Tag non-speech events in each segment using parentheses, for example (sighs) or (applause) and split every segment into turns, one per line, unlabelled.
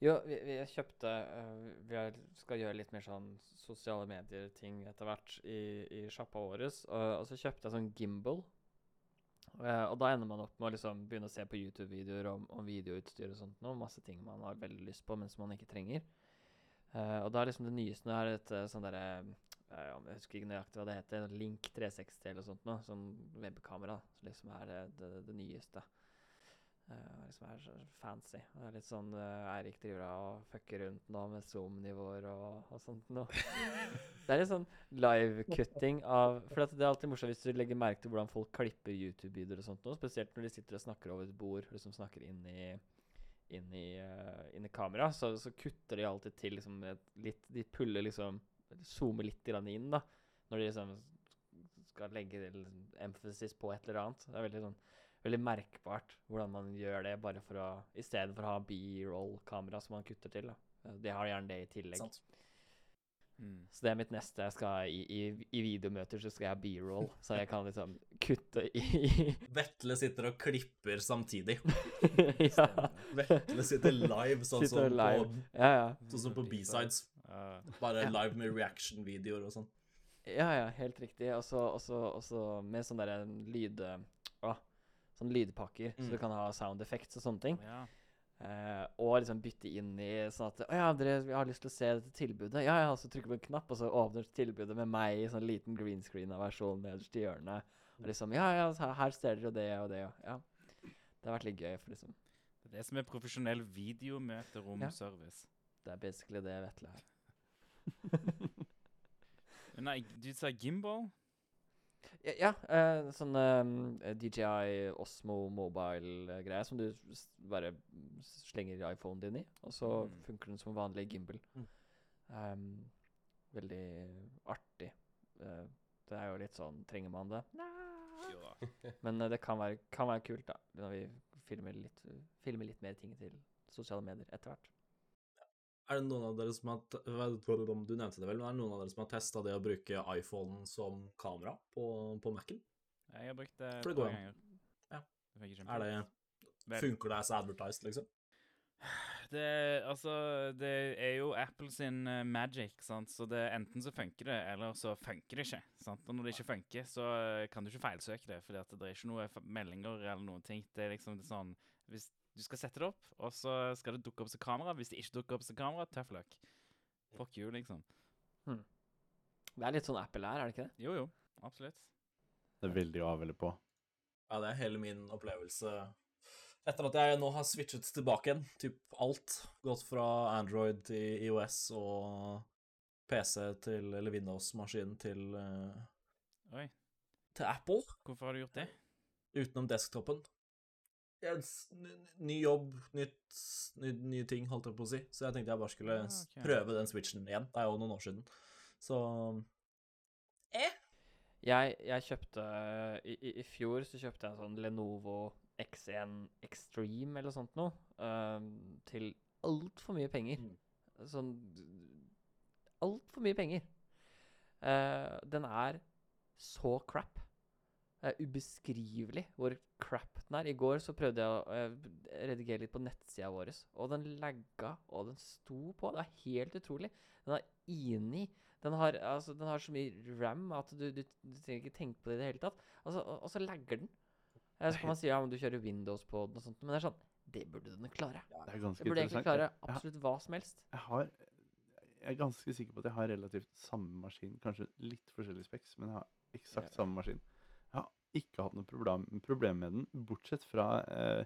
Jo, vi, vi kjøpte uh, Vi skal gjøre litt mer sånn sosiale medier-ting etter hvert i, i sjappa vår. Og, og så kjøpte jeg sånn gimbal. Uh, og da ender man opp med å liksom begynne å se på YouTube-videoer om, om videoutstyr og sånt. Noe, masse ting man har veldig lyst på, men som man ikke trenger. Uh, og da er liksom det nyeste nå er et sånn derre Jeg husker ikke nøyaktig hva det heter. Link 360 eller sånt noe. Sånn webkamera. Som liksom er det, det, det nyeste. Uh, liksom er så fancy. Det er litt sånn uh, Eirik driver og fucker rundt nå med zoom-nivåer og, og sånt noe. (laughs) det er litt sånn live-cutting av For det er alltid morsomt hvis du legger merke til hvordan folk klipper YouTube-videoer og sånt noe. Spesielt når de sitter og snakker over et bord, liksom snakker inn i inn i, uh, inn i kamera, så, så kutter de alltid til liksom et litt De puller liksom Zoomer litt inn, da. Når de liksom skal legge liksom, emphasis på et eller annet. Det er veldig sånn veldig merkbart hvordan man gjør det, bare for å I stedet for å ha B-roll-kamera som man kutter til. da. De har gjerne det i tillegg.
Sant.
Mm.
Så det er mitt neste. Jeg skal i, i, I videomøter så skal jeg ha B-roll, så jeg kan liksom kutte i (laughs)
Vetle sitter og klipper samtidig. (laughs)
ja.
Vetle sitter live, sånn
Sitter
som
live.
på,
ja, ja.
sånn som på B-sides. Bare live med reaction-videoer og sånn.
Ja, ja, helt riktig. Og så og så- og så med sånn derre lyd... Å, sånn lydpakker, så
Mm.
du kan ha sound effects og sånne ting.
ja.
Uh, og liksom bytte inn i sånn at Å ja, dere vi har lyst til å se dette tilbudet. Ja, ja, så trykker du på en knapp, og så åpner tilbudet med meg i sånn liten green screen-versjon nederst i hjørnet. Og liksom Ja, ja, her ser dere det og det, og ja. Det har vært litt gøy, for liksom
Det er det som er profesjonell videomøteromservice.
Det er basically det Vetle (laughs) er.
Nei, du sa gimbal?
Ja, ja eh, sånn uh, DJI Osmo mobile-greie som du bare slenger iPhonen din i, og så
Mm.
funker den som vanlig gimbal.
Mm.
Um, veldig artig. Uh, det er jo litt sånn Trenger man det? (laughs) Men eh, det kan være, kan være kult, da, når vi filmer litt, filmer litt mer ting til sosiale medier etter hvert.
Er det noen av dere som har Du nevnte det vel, men er det noen av dere som har testa det å bruke iPhonen som kamera på, på Mac-en?
Jeg har brukt det to ganger.
Ja.
Det
Er det Funker det as advertised, liksom? (sighs)
Det, altså, det er jo Apple sin eh, magic, sant? så det, enten så funker det, eller så funker det ikke. sant? Og når det ikke funker, så eh, kan du ikke feilsøke det, for det er ikke noe meldinger eller noen ting. Det er liksom det er sånn Hvis du skal sette det opp, og så skal det dukke opp som kamera. Hvis det ikke dukker opp som kamera, tøff luck. Fuck you, liksom.
Det er litt sånn Apple er, er det ikke det?
Jo, jo. Absolutt.
Det er veldig av eller på.
Ja, det er hele min opplevelse etter at jeg nå har switchet tilbake igjen. Typ alt. Gått fra Android til IOS og PC til Eller Windows-maskinen til, uh,
Oi.
til Apple.
Hvorfor har du gjort det?
Utenom desktopen. Ny jobb, nytt, ny, nye ting, holdt jeg på å si. Så jeg tenkte jeg bare skulle
Ah, okay.
prøve den switchen igjen. Det er jo noen år siden. Så eh.
Jeg, jeg kjøpte i, i, I fjor så kjøpte jeg en sånn Lenovo X1 Extreme eller sånt noe. Um, til altfor mye penger.
Mm.
Sånn Altfor mye penger. Uh, den er så crap. Det er ubeskrivelig hvor crap den er. I går så prøvde jeg å eh, redigere litt på nettsida vår, og den lagga, og den sto på. Det er helt utrolig. Den er inni. Den har, altså, den har så mye ram at du, du, du trenger ikke tenke på det i det hele tatt. Altså, og, og så lagger den. Så kan man si ja, men du kjører Windows på den og sånt, men det er sånn Det burde den klare.
Det er ganske
Den burde egentlig klare absolutt hva som helst.
Jeg har Jeg er ganske sikker på at jeg har relativt samme maskin. Kanskje litt forskjellig speks, men jeg har eksakt samme maskin. Ikke hatt noe problem, problem med den, bortsett fra eh,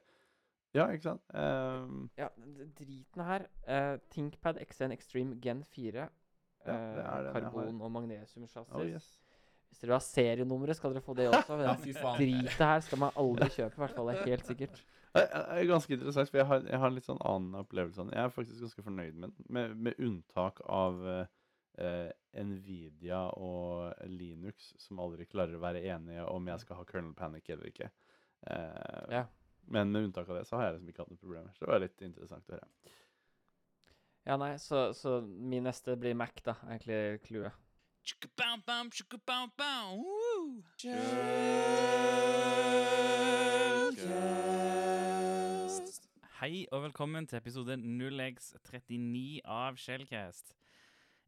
Ja, ikke sant? Ehm,
Ja, driten her uh, ThinkPad X1 Extreme Gen 4.
Ja,
eh, karbon- og magnesiumchassis.
oh yes.
Hvis dere har serienummeret, skal dere få det også. Men (laughs)
Ja,
dritet her skal man aldri kjøpe, i hvert fall. Det er helt sikkert.
Det er- ganske interessant, for jeg har, jeg har en litt sånn annen opplevelse. Jeg er faktisk ganske fornøyd med den, med, med unntak av eh, eh, Nvidia og Linux, som aldri klarer å være enige om jeg skal ha kernel panic eller ikke. Eh,
Ja.
Men med unntak av det, så har jeg liksom ikke hatt noen problemer. Så det var litt interessant å høre.
Ja, nei, så, så min neste blir Mac, da. Egentlig clouet.
Hei og velkommen til episode 0x39 av Shellcast.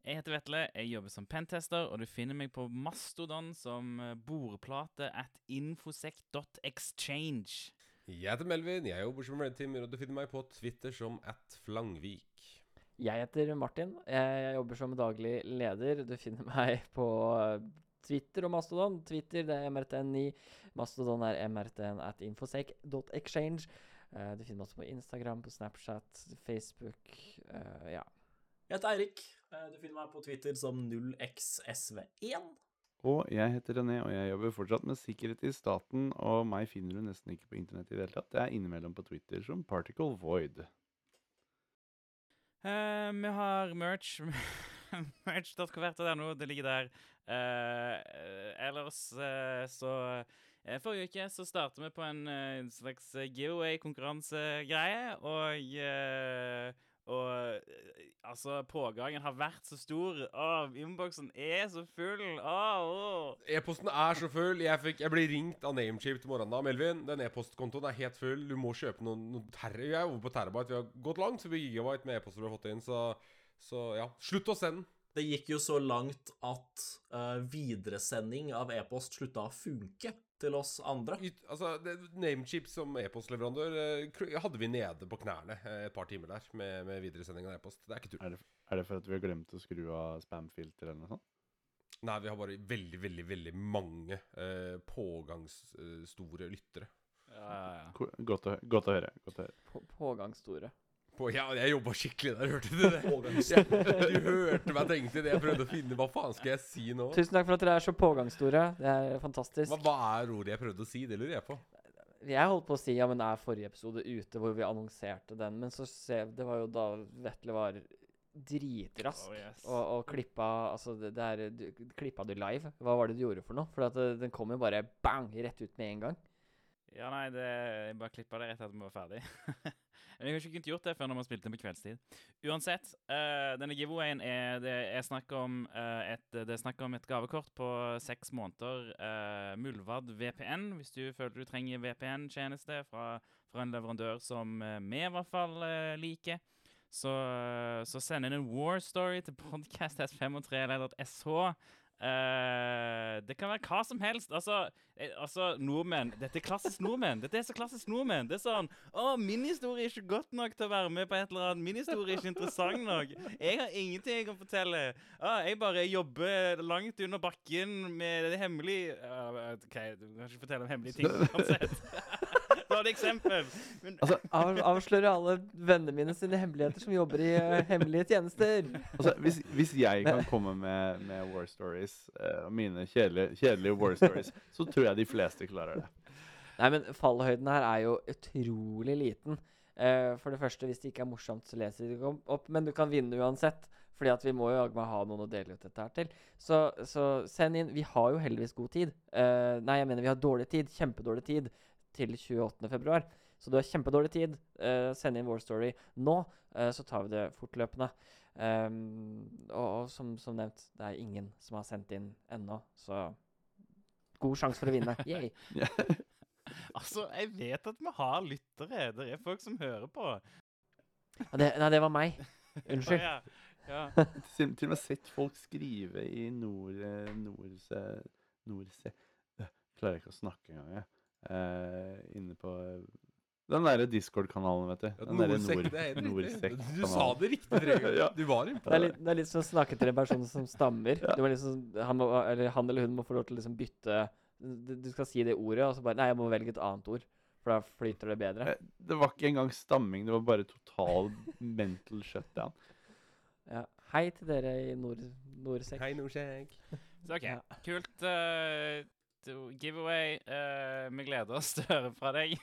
Jeg heter Vetle, jeg jobber som pentester, og du finner meg på Mastodon som boreplate bordplate at infosec.exchange.
Jeg heter Melvin, jeg jobber som Red Teamer, og du finner meg på Twitter som at Flangvik.
Jeg heter Martin. Jeg jobber som daglig leder. Du finner meg (laughs) på eh, Twitter og Mastodon. Twitter det er MRTN9. Mastodon er MRTN at infosec.exchange. Eh, du finner meg også på Instagram, på Snapchat, Facebook. eh, ja.
Jeg heter Eirik. Eh, Du finner meg på Twitter som 0xsv1.
Og jeg heter René, og jeg jobber fortsatt med sikkerhet i staten. Og meg finner du nesten ikke på internett i det hele tatt. Jeg er innimellom på Twitter som Particle Void.
Uh, vi har merch. (laughs) Merch.kverta.no, det ligger der. Eh, eh, ellers uh, så Forrige uke så startet vi på en slags giveaway-konkurransegreie, og og eh, altså, pågangen har vært så stor. Åh, innboksen er så full.
E-posten er så full. Jeg, fikk, jeg ble ringt av Namecheap til morgenen da. Melvin, den e-postkontoen er helt full. Du må kjøpe noen, noen terre... Vi er over på terabyte. Vi har gått langt så vi gigabyte med e-poster vi har fått inn. Så, så ja, slutt å sende.
Det gikk jo så langt at uh, videresending av e-post slutta å funke til oss andre.
Altså, Namecheap som e-postleverandør eh, hadde vi nede på knærne eh, et par timer der med, med videresending av e-post. Det er ikke tull.
Er det, er det for at vi har glemt å skru av spamfilter eller noe sånt?
Nei, vi har bare veldig, veldig, veldig mange eh, pågangsstore lyttere.
Ja, ja, ja.
Godt å, godt å høre. Godt å høre.
På, pågangsstore.
På, ja, jeg jobba skikkelig der, hørte du det? (laughs) Du hørte meg tenke det. Jeg prøvde å finne Hva faen skal jeg si nå?
Tusen takk for at dere er så pågangsstore. Det er fantastisk.
Hva, hva er ordet jeg prøvde å si? Det lurer jeg på.
Jeg holdt på å si ja, men er forrige episode ute hvor vi annonserte den, men så se, det var jo da Vetle var dritrask
Oh, yes.
og, og klippa Altså, det, det er du, Klippa du live? Hva var det du gjorde for noe? For at det, den kom jo bare bang rett ut med en gang.
Ja, nei, det, jeg bare klippa det rett etter at vi var ferdig. (laughs) Men jeg har ikke gjort det før når man spilte den på kveldstid. Uansett, uh, denne giveawayen er det er snakk om uh, et, det er snakk om et gavekort på seks måneder uh, Mulvad VPN, hvis du føler du trenger VPN-tjeneste fra, fra en leverandør som vi i hvert fall liker. Så, så send inn en war story til podcast.s5og3.sh. Eh, det kan være hva som helst. Altså, eh, altså nordmenn Dette er klassisk nordmenn. Dette er så klassisk nordmenn. Det er sånn Å, min historie er ikke godt nok til å være med på et eller annet. Min historie er ikke interessant nok. Jeg har ingenting jeg kan fortelle. Ah, jeg bare jobber langt under bakken med det hemmelige uh, OK, du kan ikke fortelle om hemmelige ting uansett. (laughs) (laughs) Var et eksempel. Men,
Av, avsløre alle vennene mine sine hemmeligheter som jobber i uh, hemmelige tjenester.
Altså, hvis, hvis jeg kan komme med, med war stories, uh, mine kjedelige, kjedelige war stories, så tror jeg de fleste klarer det.
Nei, men fallhøyden her er jo utrolig liten. Uh, for det første, hvis det ikke er morsomt, så leser de det ikke opp. Men du kan vinne uansett. Fordi at vi må jo ha noen å dele ut dette her til. Så, så send inn. Vi har jo heldigvis god tid. Uh, nei, jeg mener vi har dårlig tid. Kjempedårlig tid til 28. februar. Så du har kjempedårlig tid. Eh, send inn War Story nå, eh, så tar vi det fortløpende. Um, og, og som, som nevnt, det er ingen som har sendt inn ennå, så god sjanse for å vinne. (laughs) Yay. (laughs)
altså, jeg vet at vi har lyttere. Det er folk som hører på.
Det, nei, det var meg. Unnskyld.
Ja, ja. (laughs)
Til, til og med sett folk skrive i nord... nord Nordse... nord, nord Klarer ikke å snakke engang, jeg. Eh, inne på eh, den derre Discord-kanalen, vet du.
Ja,
Den derre
Norsek,
Nord,
det helt riktig.
Nordsek-kanalen.
Du sa det riktig tre ganger. (laughs)
Ja.
Du var innpå
Det er, det er litt som å snakke til en person som stammer.
Ja.
Du må liksom, han, må, eller han eller hun må få lov til å liksom bytte du, skal si det ordet, og så bare Nei, jeg må velge et annet ord. For da flyter det bedre.
Eh, Det var ikke engang stamming, det var bare total (laughs) mental shutdown.
Ja. Hei til dere i nord, Nordsek.
Hei, Norsek.
Så OK,
Ja.
kult. eh, giveaway. Uh, vi gleder oss til å (laughs) høre fra deg.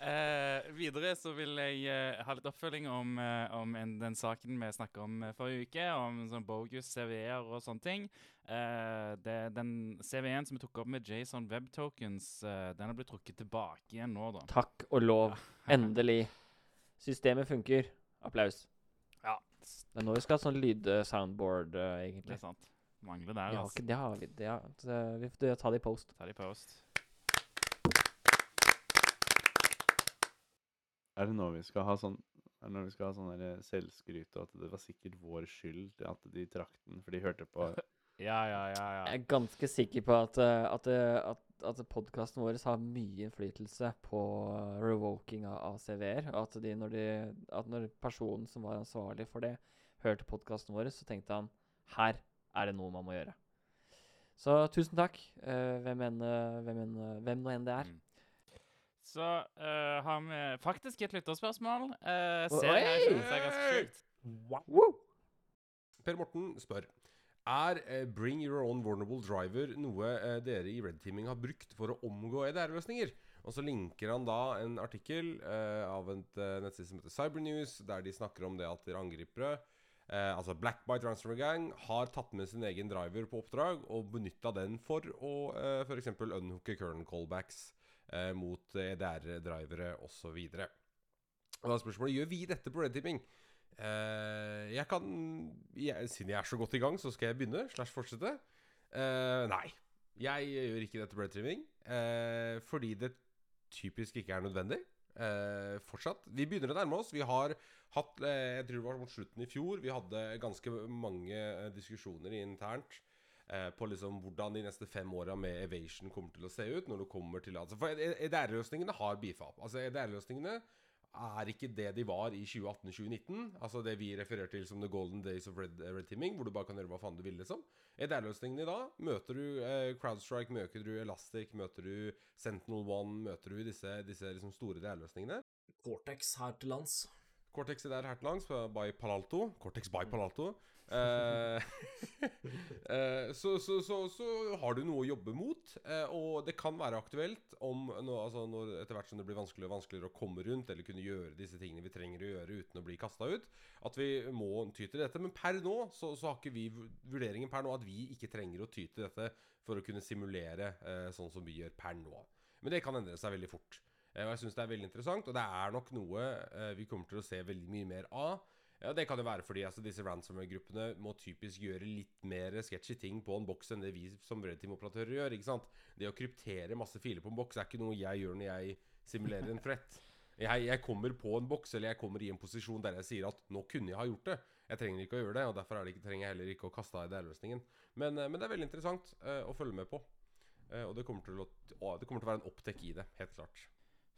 uh, (laughs) videre så vil jeg uh, ha litt oppfølging om, eh, om en, den saken vi snakket om eh, forrige uke, om sånn bogus CV-er og sånne ting. Eh, det, den CV-en som vi tok opp med Jason Web Tokens, eh, den har blitt trukket tilbake igjen nå, da.
Takk og lov. Endelig. Systemet funker. Applaus.
Ja,
Det er nå vi skal ha sånn lyd-soundboard, uh,
det er sant. Mangler der, altså.
ikke, det har vi. Det har, vi får ta det i post.
Ta det i post.
Er det nå vi skal ha sånn er det nå vi skal ha sånn selvskryt, og at det var sikkert vår skyld at de trakk den, for de hørte på (laughs)
Ja, ja, ja. ja.
Jeg er ganske sikker på at, eh, at, eh, at, at podkasten vår har mye innflytelse på revoking av, av CV-er. Og at, de, når de, at når personen som var ansvarlig for det, hørte podkasten vår, så tenkte han her er det noe man må gjøre. Så tusen takk, uh, hvem, enn, eh, hvem, enn, eh, hvem nå enn det er.
Mm. Så uh, har vi faktisk et lytterspørsmål. Uh, ser jeg synes det er ganske sjukt.
Wow.
Per Morten spør Er Bring Your Own Vulnerable Driver noe dere i Red Teaming har brukt for å omgå EDR-løsninger? Og så linker han da en artikkel eh, av et nettside som heter Cybernews, der de snakker om det at dere angripere eh, Altså Black by Transfer Gang har tatt med sin egen driver på oppdrag og benytta den for å eh, f.eks. unhooke current callbacks eh, mot EDR-drivere osv. Og da er spørsmålet gjør vi dette på Red. Eh, jeg kan jeg, Siden jeg er så godt i gang, så skal jeg begynne. Slash fortsette. Eh, nei. Jeg gjør ikke dette på Red Teaming. Eh, fordi det typisk ikke er nødvendig. Eh, fortsatt. Vi begynner å nærme oss. Vi har hatt eh, Jeg tror det var mot slutten i fjor. Vi hadde ganske mange eh, diskusjoner internt eh, på liksom hvordan de neste fem åra med Evasion kommer til å se ut. Når det kommer til altså, For EDR-løsningene har beefa opp. Altså EDR-løsningene er ikke det de var i 2018-2019. Altså det vi refererer til som the golden days of red, red teaming, hvor du bare kan gjøre hva faen du vil, liksom. EDR-løsningene i dag møter du eh, Crowdstrike, møter du Elastic, møter du Sentinel One, møter du disse, disse liksom store EDR-løsningene.
Cortex her til lands.
Cortex er der her til by Palalto. Cortex by Palalto. (laughs) Eh, (laughs) eh, så, så, så, så har du noe å jobbe mot, eh, og det kan være aktuelt om nå, altså når, etter hvert som det blir vanskeligere og vanskeligere å komme rundt eller kunne gjøre disse tingene vi trenger å gjøre uten å bli kasta ut, at vi må ty til dette. Men per nå så, så har ikke vi vurderingen per nå at vi ikke trenger å ty til dette for å kunne simulere eh, sånn som vi gjør per nå. Men det kan endre seg veldig fort. Eh, og jeg syns det er veldig interessant, og det er nok noe eh, vi kommer til å se veldig mye mer av. Ja, Det kan jo være fordi altså, disse ransomware-gruppene må typisk gjøre litt mer sketchy ting på en boks enn det vi som Red Team-operatører gjør. ikke sant? Det å kryptere masse filer på en boks er ikke noe jeg gjør når jeg simulerer en threat. Jeg, jeg kommer på en boks, eller jeg kommer i en posisjon der jeg sier at 'nå kunne jeg ha gjort det'. Jeg trenger ikke å gjøre det, og derfor er ikke, trenger jeg heller ikke å kaste av IDR-løsningen. Men, eh, men det er veldig interessant uh, å følge med på. Uh, og det kommer, å, det kommer til å være en opptek i det, helt klart.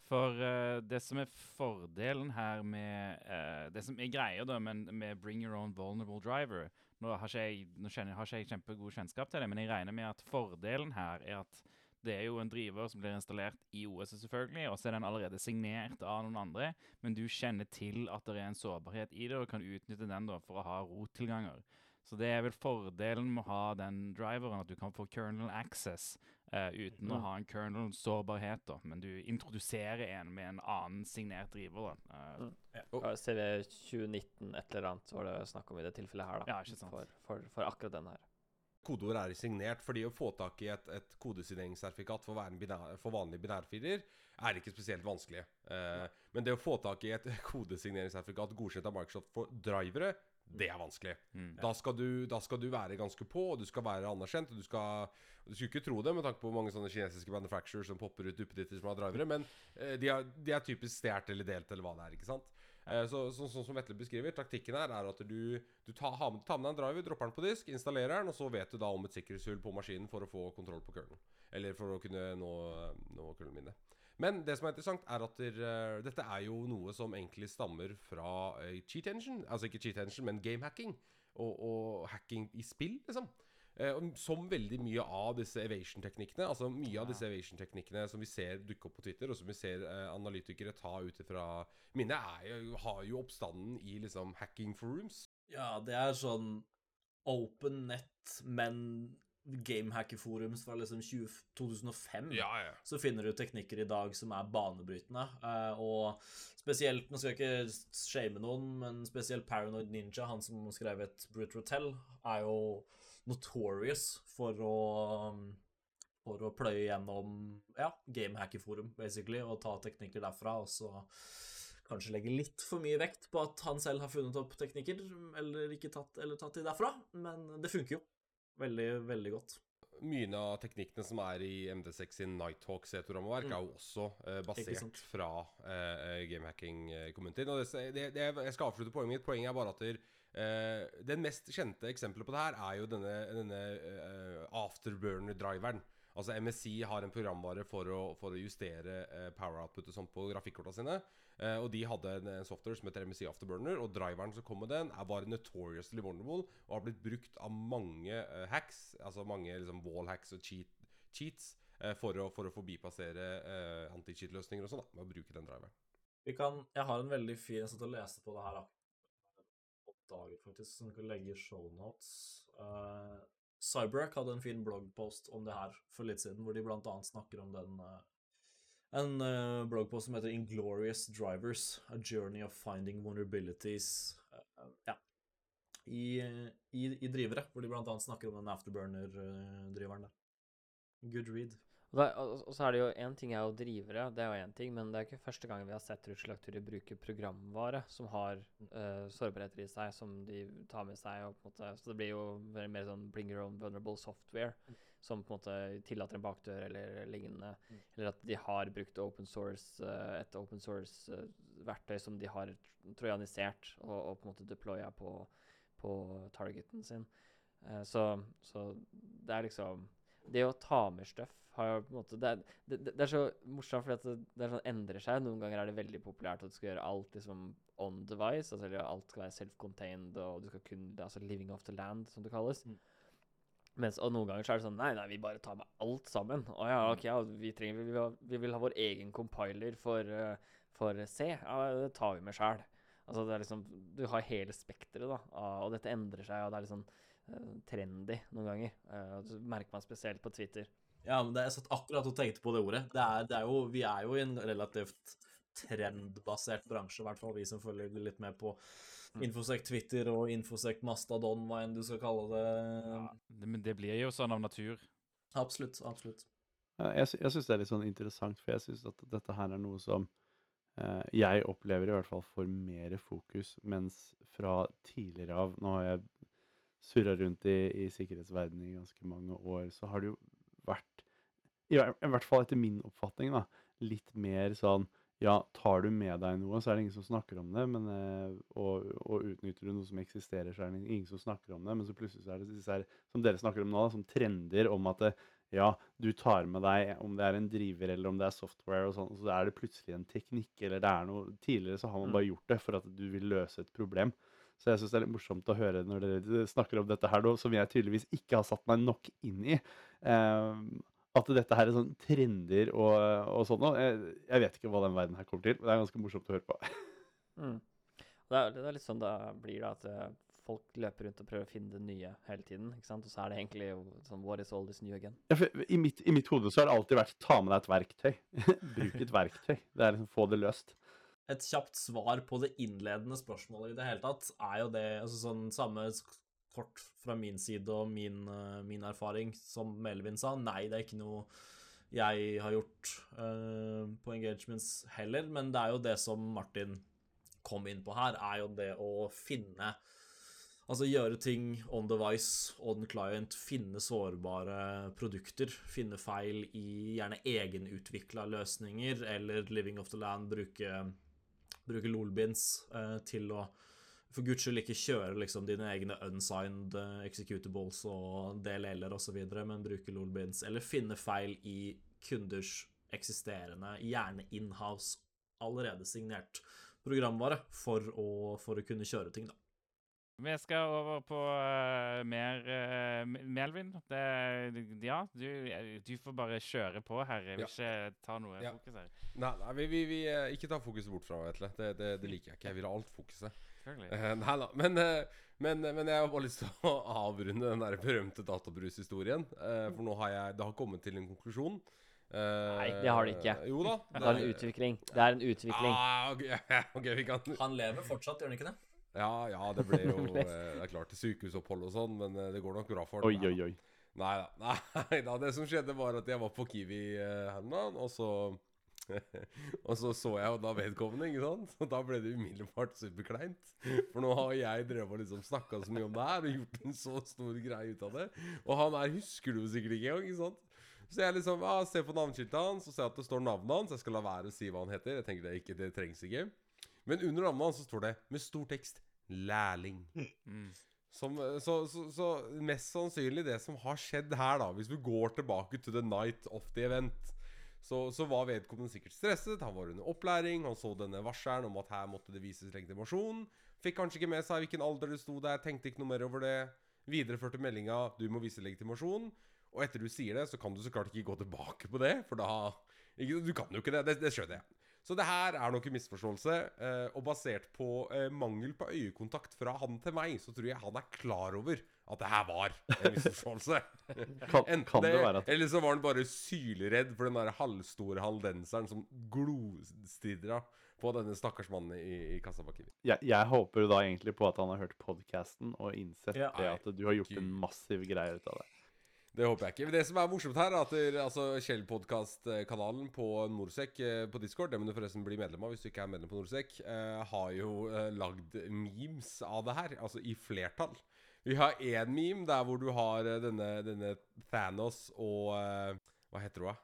For uh, det som er fordelen her med uh, Det som er greia da med, med Bring Your Own Vulnerable Driver Nå har ikke jeg, kjenner, har ikke jeg kjempegod kjennskap til det, men jeg regner med at fordelen her er at det er jo en driver som blir installert i OS, selvfølgelig, og så er den allerede signert av noen andre, men du kjenner til at det er en sårbarhet i det, og kan utnytte den da for å ha rottilganger. Så det er vel fordelen med å ha den driveren, at du kan få kernel access eh, uten å ha en kernel-sårbarhet. Men du introduserer en med en annen signert driver, da. Eh,
Ja, CV 2019 et eller annet var det snakk om i det tilfellet her, da.
Ja, ikke sant.
For, for, for akkurat den her.
Kodeord er signert, fordi å få tak i et, et kodesigneringssertifikat for, binær, for vanlige binærfiler er ikke spesielt vanskelig. Eh, men det å få tak i et (laughs) kodesigneringssertifikat godkjent av Microsoft for drivere, det er vanskelig.
mm.
Da skal, du, da skal du være ganske på, og du skal være anerkjent. Og du skal, du skulle ikke tro det med tanke på mange sånne kinesiske manufacturers som popper ut duppeditter som har drivere, men eh, de, er, de er typisk stjålet eller delt eller hva det er. ikke sant? Eh, så, så, sånn som Vetle beskriver, taktikken her er at du, du tar, har med, tar med deg en driver, dropper den på disk, installerer den, og så vet du da om et sikkerhetshull på maskinen for å få kontroll på kølen, Eller for å kunne nå, nå kernelen minnet. Men det som er interessant, er at der, uh, dette er jo noe som egentlig stammer fra uh, cheat engine. Altså ikke cheat engine, men gamehacking. Og, og hacking i spill, liksom. Uh, som veldig mye av disse evasion-teknikkene Altså mye av disse evasion-teknikkene som vi ser dukke opp på Twitter, og som vi ser uh, analytikere ta ut ifra minnet, har jo oppstanden i liksom hacking rooms.
Ja, det er sånn open net, men gamehacker-forums fra liksom 20, 2005.
ja.
så finner du teknikker i dag som er banebrytende. eh, og spesielt Nå skal jeg ikke shame noen, men spesielt Paranoid Ninja, han som skrev et Brute Rotel, er jo notorious for å for å pløye gjennom ja, gamehacker-forum, basically, og ta teknikker derfra, og så kanskje legge litt for mye vekt på at han selv har funnet opp teknikker, eller ikke tatt, eller tatt de derfra, men det funker jo veldig, veldig godt.
mye av teknikkene som er i MD6 sin Nighthawk C2-rammeverk,
Mm.
er jo også eh, basert fra eh, gamehacking-communityen. Og det, det, det, jeg skal avslutte poenget mitt. Poenget er bare at der, eh, den mest kjente eksempelet på det her er jo denne, denne eh, afterburner-driveren. Altså MSI har en programvare for å, for å justere eh, power outputet sånn på grafikkorta sine. Eh, og de hadde en, en software som heter MSI Afterburner, og driveren som kom med den, er bare notoriously vulnerable og har blitt brukt av mange eh, hacks, altså mange liksom, wall hacks og cheat, cheats, eh, for, å, for å forbipassere uh, anti-cheat-løsninger og sånn, med å bruke den driveren.
Vi kan, jeg har en veldig fin Jeg satt og leste på det her oppdaget, faktisk, som kan legge shownotes. Uh, Cyberhack hadde en fin bloggpost om det her for litt siden, hvor de annet snakker om den eh, En uh, bloggpost som heter 'Inglorious Drivers A Journey of Finding Vulnerabilities'. uh, ja. I, i, I drivere, hvor de annet snakker om den afterburner-driveren der. Good read.
Og, der, og, og så er det jo én ting er jo drivere, det er jo én ting, men det er ikke første gang vi har sett russelaktører bruke programvare som har uh, sårbarheter i seg, som de tar med seg. Og på en måte, så det blir jo mer, mer sånn bring your own vulnerable software, som på en måte tillater en bakdør eller lignende.
Mm.
Eller at de har brukt open source, eh, et open source-verktøy som de har trojanisert og, og på en måte deploya på, på targeten sin. Eh, så, så det er liksom Det å ta med stuff har jo på en måte Det er, det, det er så morsomt, fordi det, det sånn endrer seg. Noen ganger er det veldig populært at du skal gjøre alt liksom on device. altså Alt skal være self-contained, og du skal kun altså living off the land, som det kalles.
Mm.
Mens, og noen ganger så er det sånn Nei, nei, vi bare tar med alt sammen. Å ja, ok, ja, vi trenger vi vil, ha, vi vil ha vår egen compiler for, uh, for C. Ja, det tar vi med sjæl. Altså, det er liksom Du har hele spekteret, da. Og dette endrer seg, og det er litt sånn eh, trendy noen ganger. Uh, det merker man spesielt på Twitter.
Ja, men det, jeg satt akkurat og tenkte på det ordet. Det er, det er jo, vi er jo i en relativt trendbasert bransje, i hvert fall vi som følger litt med på. Infosec Twitter og Infosec Mastadon, hva enn du skal kalle det.
Det, men det blir jo sånn av natur.
Absolutt, absolutt.
Jeg, jeg syns det er litt sånn interessant, for jeg syns at dette her er noe som eh, jeg opplever i hvert fall får mer fokus, mens fra tidligere av Nå har jeg surra rundt i, i sikkerhetsverdenen i ganske mange år, så har det jo vært, i, i hvert fall etter min oppfatning, da, litt mer sånn ja, tar du med deg noe, så er det ingen som snakker om det. Men, eh, og, og utnytter du noe som eksisterer, så er det ingen som snakker om det. Men så plutselig så er det disse her, som dere snakker om nå, da, som trender om at det, ja, du tar med deg om det er en driver eller om det er software og sånn, så er det plutselig en teknikk eller det er noe Tidligere så har man
Mm.
bare gjort det for at du vil løse et problem. Så jeg syns det er litt morsomt å høre når dere snakker om dette her nå, som jeg tydeligvis ikke har satt meg nok inn i. Eh, at dette her er sånn trender og, og sånn noe. Jeg, jeg vet ikke hva den verden her kommer til, men det er ganske morsomt å høre på. (laughs)
Mm. Det, er, det er litt sånn det blir, da, at eh, folk løper rundt og prøver å finne det nye hele tiden. ikke sant? Og så er det egentlig sånn What is all this new again?
Ja, for I mitt, I mitt hode så har det alltid vært ta med deg et verktøy. (laughs) Bruk et verktøy. Det er liksom få det løst.
Et kjapt svar på det innledende spørsmålet i det hele tatt er jo det altså sånn samme kort fra min side og min, eh, min erfaring som Melvin sa. Nei, det er ikke noe jeg har gjort uh, på engagements heller, men det er jo det som Martin kom inn på her, er jo det å finne Altså gjøre ting on device, on client, finne sårbare produkter, finne feil i gjerne egenutvikla løsninger, eller Living of the Land bruke, bruke lolbins uh, til å for guds skyld ikke kjøre liksom dine egne unsigned eh, executables og DLL-er osv., men bruke lolbins, eller finne feil i kunders eksisterende, gjerne inhouse, allerede signert programvare for å, for å kunne kjøre ting, da.
Vi skal over på uh, mer uh, Melvin. Det, ja, du, du får bare kjøre på her. Jeg vil
Ja.
ikke ta noe
Ja.
fokus her.
Nei, nei vi, vi, vi ikke ta fokuset bort fra Vetle. Det, det, det liker jeg ikke. Jeg vil ha alt fokuset.
Selvfølgelig.
Eh, nei da. Men, eh, men, men jeg har bare lyst til å avrunde den der berømte databrushistorien. Uh, for nå har jeg Det har kommet til en konklusjon. Eh,
Nei, det har det ikke.
Jo da.
Det er en utvikling. Det er en utvikling.
Ah, okay, (laughs) okay, vi kan
Han lever fortsatt, gjør han ikke det?
Ja, ja, det ble jo (laughs) eh, Det er klart sykehusopphold og sånn, men eh, det går nok bra for
Oi, oi, oi. (laughs)
Nei da. Det som skjedde, var at jeg var på Kiwi eh, her om dagen, og så (laughs) og så så jeg jo da vedkommende, ikke sant? Og da ble det umiddelbart superkleint. For nå har jeg drevet og liksom snakka så mye om det her og gjort en så stor greie ut av det. Og han her husker du sikkert ikke engang, ikke sant? Så jeg liksom ja, ser på navneskiltet hans og ser at det står navnet hans. Jeg skal la være å si hva han heter. Jeg tenker det ikke, det trengs ikke. Men under navnet hans så står det med stor tekst 'lærling'.
Mm.
Som, så, så, så mest sannsynlig det som har skjedd her, da Hvis du går tilbake to the night of the event, så, så var vedkommende sikkert stresset. Han var under opplæring. Han så denne varselen om at her måtte det vises legitimasjon. Fikk kanskje ikke med seg hvilken alder det sto der. Tenkte ikke noe mer over det. Videreførte meldinga 'du må vise legitimasjon'. Og etter du sier det, så kan du så klart ikke gå tilbake på det, for da Du kan jo ikke det. Det, det skjønner jeg. Så det her er nok en misforståelse. Eh, og basert på eh, mangel på øyekontakt fra han til meg, så tror jeg han er klar over at det her var en misforståelse. (laughs)
Kan,
Enten
kan det være at
Eller så var han bare sylredd for den der halvstore haldenseren som glostidra på denne stakkars mannen i, i kassa bak i.
jeg, jeg håper da egentlig på at han har hørt podkasten og innsett
Ja.
det at du har gjort en massiv greie ut av det.
Det håper jeg ikke. Men det som er morsomt her, er at det, altså, Kjell-podkast-kanalen på Norsek eh, på Discord, det må du forresten bli medlem av hvis du ikke er medlem på Norsek, eh, har jo eh, lagd memes av det her, altså i flertall. Vi har én meme der hvor du har eh, denne, denne Thanos og uh, Hva heter hun, da?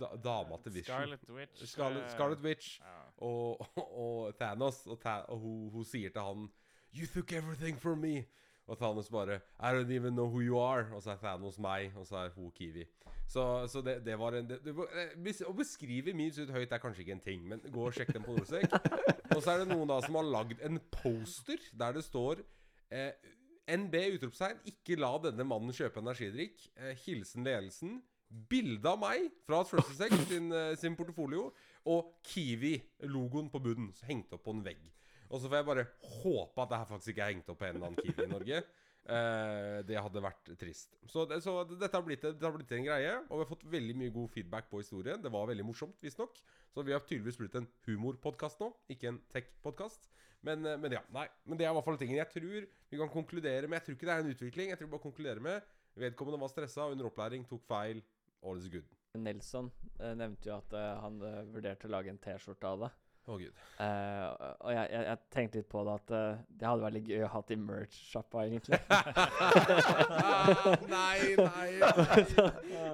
Da, dama til Vision.
Scarlet Witch.
Scarlet,
eh,
Scarlet Witch
Ja.
og, (laughs) og Thanos. Og, Tha og hun, hun sier til han You took everything from me. Og Thanos bare I don't even know who you are. Og så er Thanos meg, og så er hun Kiwi. Så, så det, det var en det, det, Å beskrive memes ut høyt er kanskje ikke en ting, men gå og sjekk dem på (laughs) Norsek. og så er det noen da som har lagd en poster der det står eh, NB utropstegn. Ikke la denne mannen kjøpe energidrikk. Eh, hilsen ledelsen. Bilde av meg fra Trusted Sex (laughs) sin, eh, sin portefolio. Og Kiwi-logoen på bunnen hengt opp på en vegg. Og så får jeg bare håpe at det her faktisk ikke er hengt opp på en eller annen Kiwi i Norge. Eh, det hadde vært trist. Så, det, så dette, har blitt, dette, har blitt en greie, og vi har fått veldig mye god feedback på historien. Det var veldig morsomt, visstnok. Så vi har tydeligvis blitt en humorpodkast nå, ikke en tech-podkast. Men, eh, men ja, nei. Men det er i hvert fall tingen jeg tror vi kan konkludere med. Jeg tror ikke det er en utvikling. Jeg tror bare konkludere med Vedkommende var stressa, under opplæring, tok feil. All is good.
Nelson eh, nevnte jo at han vurderte å lage en T-skjorte av det.
Å, gud.
Uh, og jeg, jeg, jeg tenkte litt på det at uh, det hadde vært litt gøy å ha i merch-sjappa, egentlig. (laughs)
nei, nei,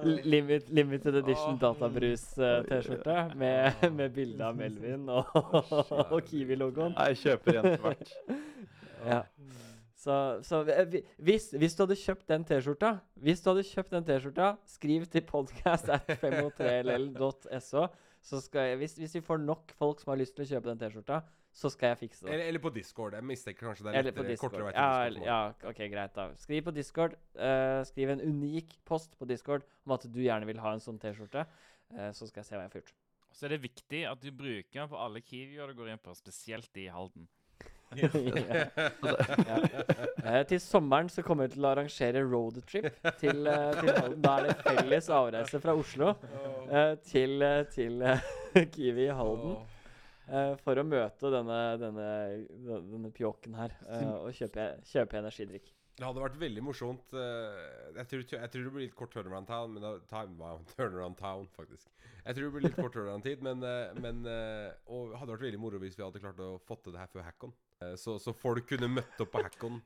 Li- Limit, limited edition
oh,
databrus-T-skjorte med, med bilde av Melvin og, (laughs) og Kiwi-logoen.
Jeg kjøper en hvert.
Ja. Så, så eh, hvis, hvis du hadde kjøpt den T-skjorta Hvis du hadde kjøpt den T-skjorta, skriv til podcast at 503ll.so. Så skal jeg, hvis, hvis vi får nok folk som har lyst til å kjøpe den T-skjorta, så skal jeg fikse det.
Eller, eller på Discord. Jeg mistenker kanskje det er
Eller på
lettere, kortere vei til
ja,
Discord.
ja, ok, greit, da. Skriv på Discord. Uh, skriv en unik post på Discord om at du gjerne vil ha en sånn T-skjorte. Uh, så skal jeg se hva jeg får gjort.
Så er det viktig at du bruker den på alle Kiwier du går inn på, spesielt i Halden.
Ja. (laughs) Ja. Eh, til sommeren så kommer vi til å arrangere roadtrip til, uh, til. Da er det felles avreise fra Oslo eh, til, eh, til eh, (laughs) Kiwi i Halden. eh, for å møte denne, denne, denne, pjåken her eh, og kjøpe, kjøpe energidrikk.
Det hadde vært veldig morsomt eh, jeg, tror, jeg tror det blir litt kort turnaround town, men time, (laughs) turnaround town, faktisk. Jeg tror det blir litt kort turnaround tid, men, eh, men eh, Og det hadde vært veldig moro hvis vi hadde klart å fått til det her før Hackon. Eh, så, så folk kunne møtt opp på Hackon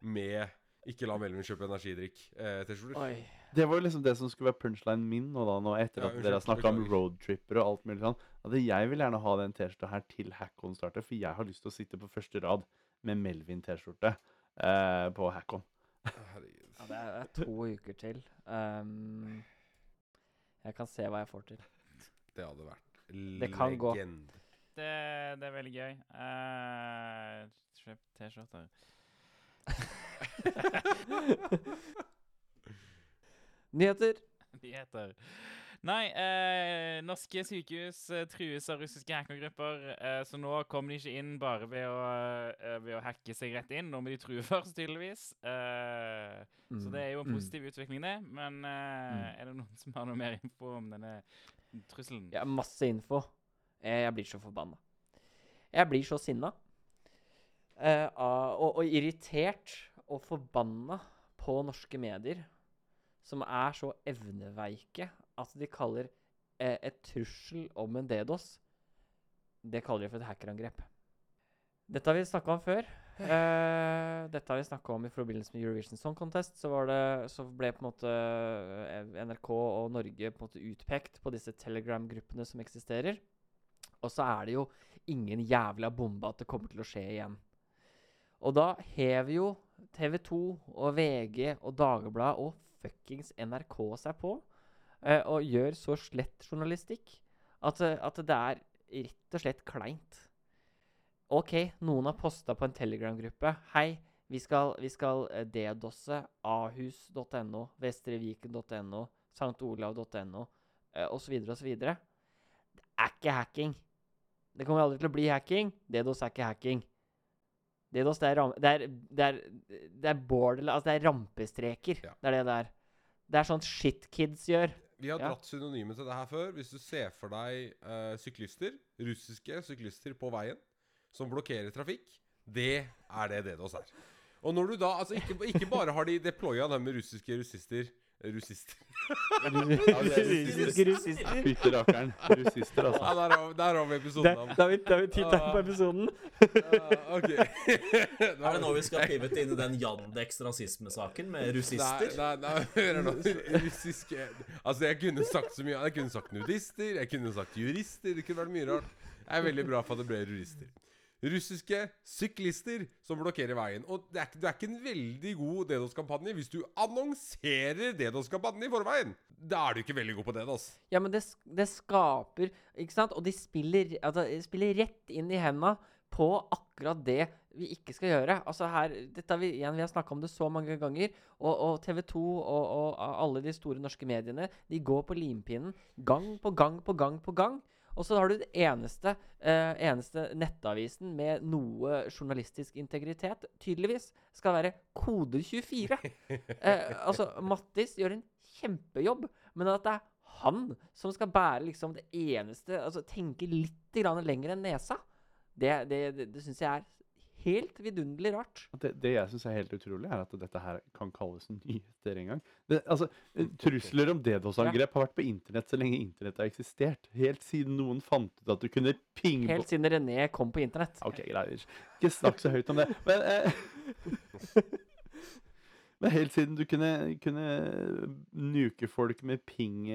med 'Ikke la Melvin kjøpe energidrikk'-T-skjorter.
Eh,
Det var jo liksom det som skulle være punchlinen min nå, da, nå etter
Ja,
at dere har snakka om roadtripper og alt mulig sånn. At jeg vil gjerne ha den T-skjorta her til Hackon starter, for jeg har lyst til å sitte på første rad med Melvin-T-skjorte eh, på Hackon.
Herregud.
Ja, det er, det er to uker til. Um, jeg kan se hva jeg får til.
Det hadde vært
Det kan gå.
Det, det er veldig gøy. Uh, kjøp T-skjorter. (laughs)
Nyheter.
Nyheter. Nei, eh, norske sykehus eh, trues av russiske hackergrupper. Eh, så nå kommer de ikke inn bare ved å, eh, ved å hacke seg rett inn. Nå må de true først, tydeligvis. Eh, Så det er jo en
Mm.
positiv utvikling, det. Men eh, er det noen som har noe mer info om denne trusselen?
Ja, masse info. Eh, Jeg blir så forbanna. Jeg blir så sinna. Eh, og, og irritert og forbanna på norske medier som er så evneveike at de kaller eh, et trussel om en DDoS, det kaller de for et hackerangrep. Dette har vi snakka om før. Uh, dette har vi snakka om i forbindelse med Eurovision Song Contest. Så, det, så ble på en måte eh, NRK og Norge på en måte utpekt på disse Telegram-gruppene som eksisterer. Og så er det jo ingen jævla bombe at det kommer til å skje igjen. Og da hever jo TV 2 og VG og Dagbladet og fuckings NRK seg på eh, og gjør så slett journalistikk at, eh, at det er rett og slett kleint. OK, noen har posta på en Telegram-gruppe. Hei, vi skal, vi skal eh, DDoSe ahus.no, vestreviken.no, stolav.no eh, osv. osv. Det er ikke hacking. Det kommer aldri til å bli hacking. DDoS er ikke hacking. DDoS det er, ram det er, det er, det er border, Altså, det er rampestreker.
Ja.
Det er det det er. Det er sånn shitkids gjør.
Vi har
Ja.
dratt synonymet til det her før. Hvis du ser for deg uh, syklister, russiske syklister på veien, som blokkerer trafikk, det er det DDoS er. Og når du da altså ikke, ikke bare har de deploya dem med russiske russister Russister. (laughs)
Russiske russister.
Fytti rakkeren. Russister,
Ja,
altså.
der har, der har vi episoden
da har vi, tittelen på episoden.
Uh, ok. (laughs)
Er det nå vi skal pivote inn i den Jandex rasismesaken med russister?
Nei, nei, nei, hør nå. Russiske Altså, jeg kunne sagt så mye. Jeg kunne sagt nudister, jeg kunne sagt jurister. Det kunne vært mye rart. Jeg er veldig bra for at det ble jurister. Russiske syklister som blokkerer veien. Og det er, det er ikke en veldig god DDoS-kampanje hvis du annonserer DDoS-kampanjen i forveien. Da er du ikke veldig god på DDoS.
Ja, men det, det skaper Ikke sant? Og de spiller, altså, de spiller rett inn i henda på akkurat det vi ikke skal gjøre. Altså her, dette vi, igjen, vi har snakka om det så mange ganger. Og, og TV 2 og, og alle de store norske mediene de går på limpinnen gang på gang på gang på gang. Og så har du den eneste, eh, eneste nettavisen med noe journalistisk integritet, tydeligvis, skal være Kode24. (laughs) Eh, altså, Mattis gjør en kjempejobb, men at det er han som skal bære liksom det eneste Altså tenke litt grann lenger enn nesa, det, det, det, det syns jeg er helt vidunderlig rart.
Det, det jeg syns er helt utrolig, er at dette her kan kalles nyheter engang. Altså, eh, trusler om DDoS-angrep har vært på internett så lenge internett har eksistert. Helt siden noen fant ut at du kunne pinge
Helt siden René kom på internett.
OK, greier. Ikke snakk så høyt om det. Men, eh, (laughs) men helt siden du kunne, kunne nuke folk med ping,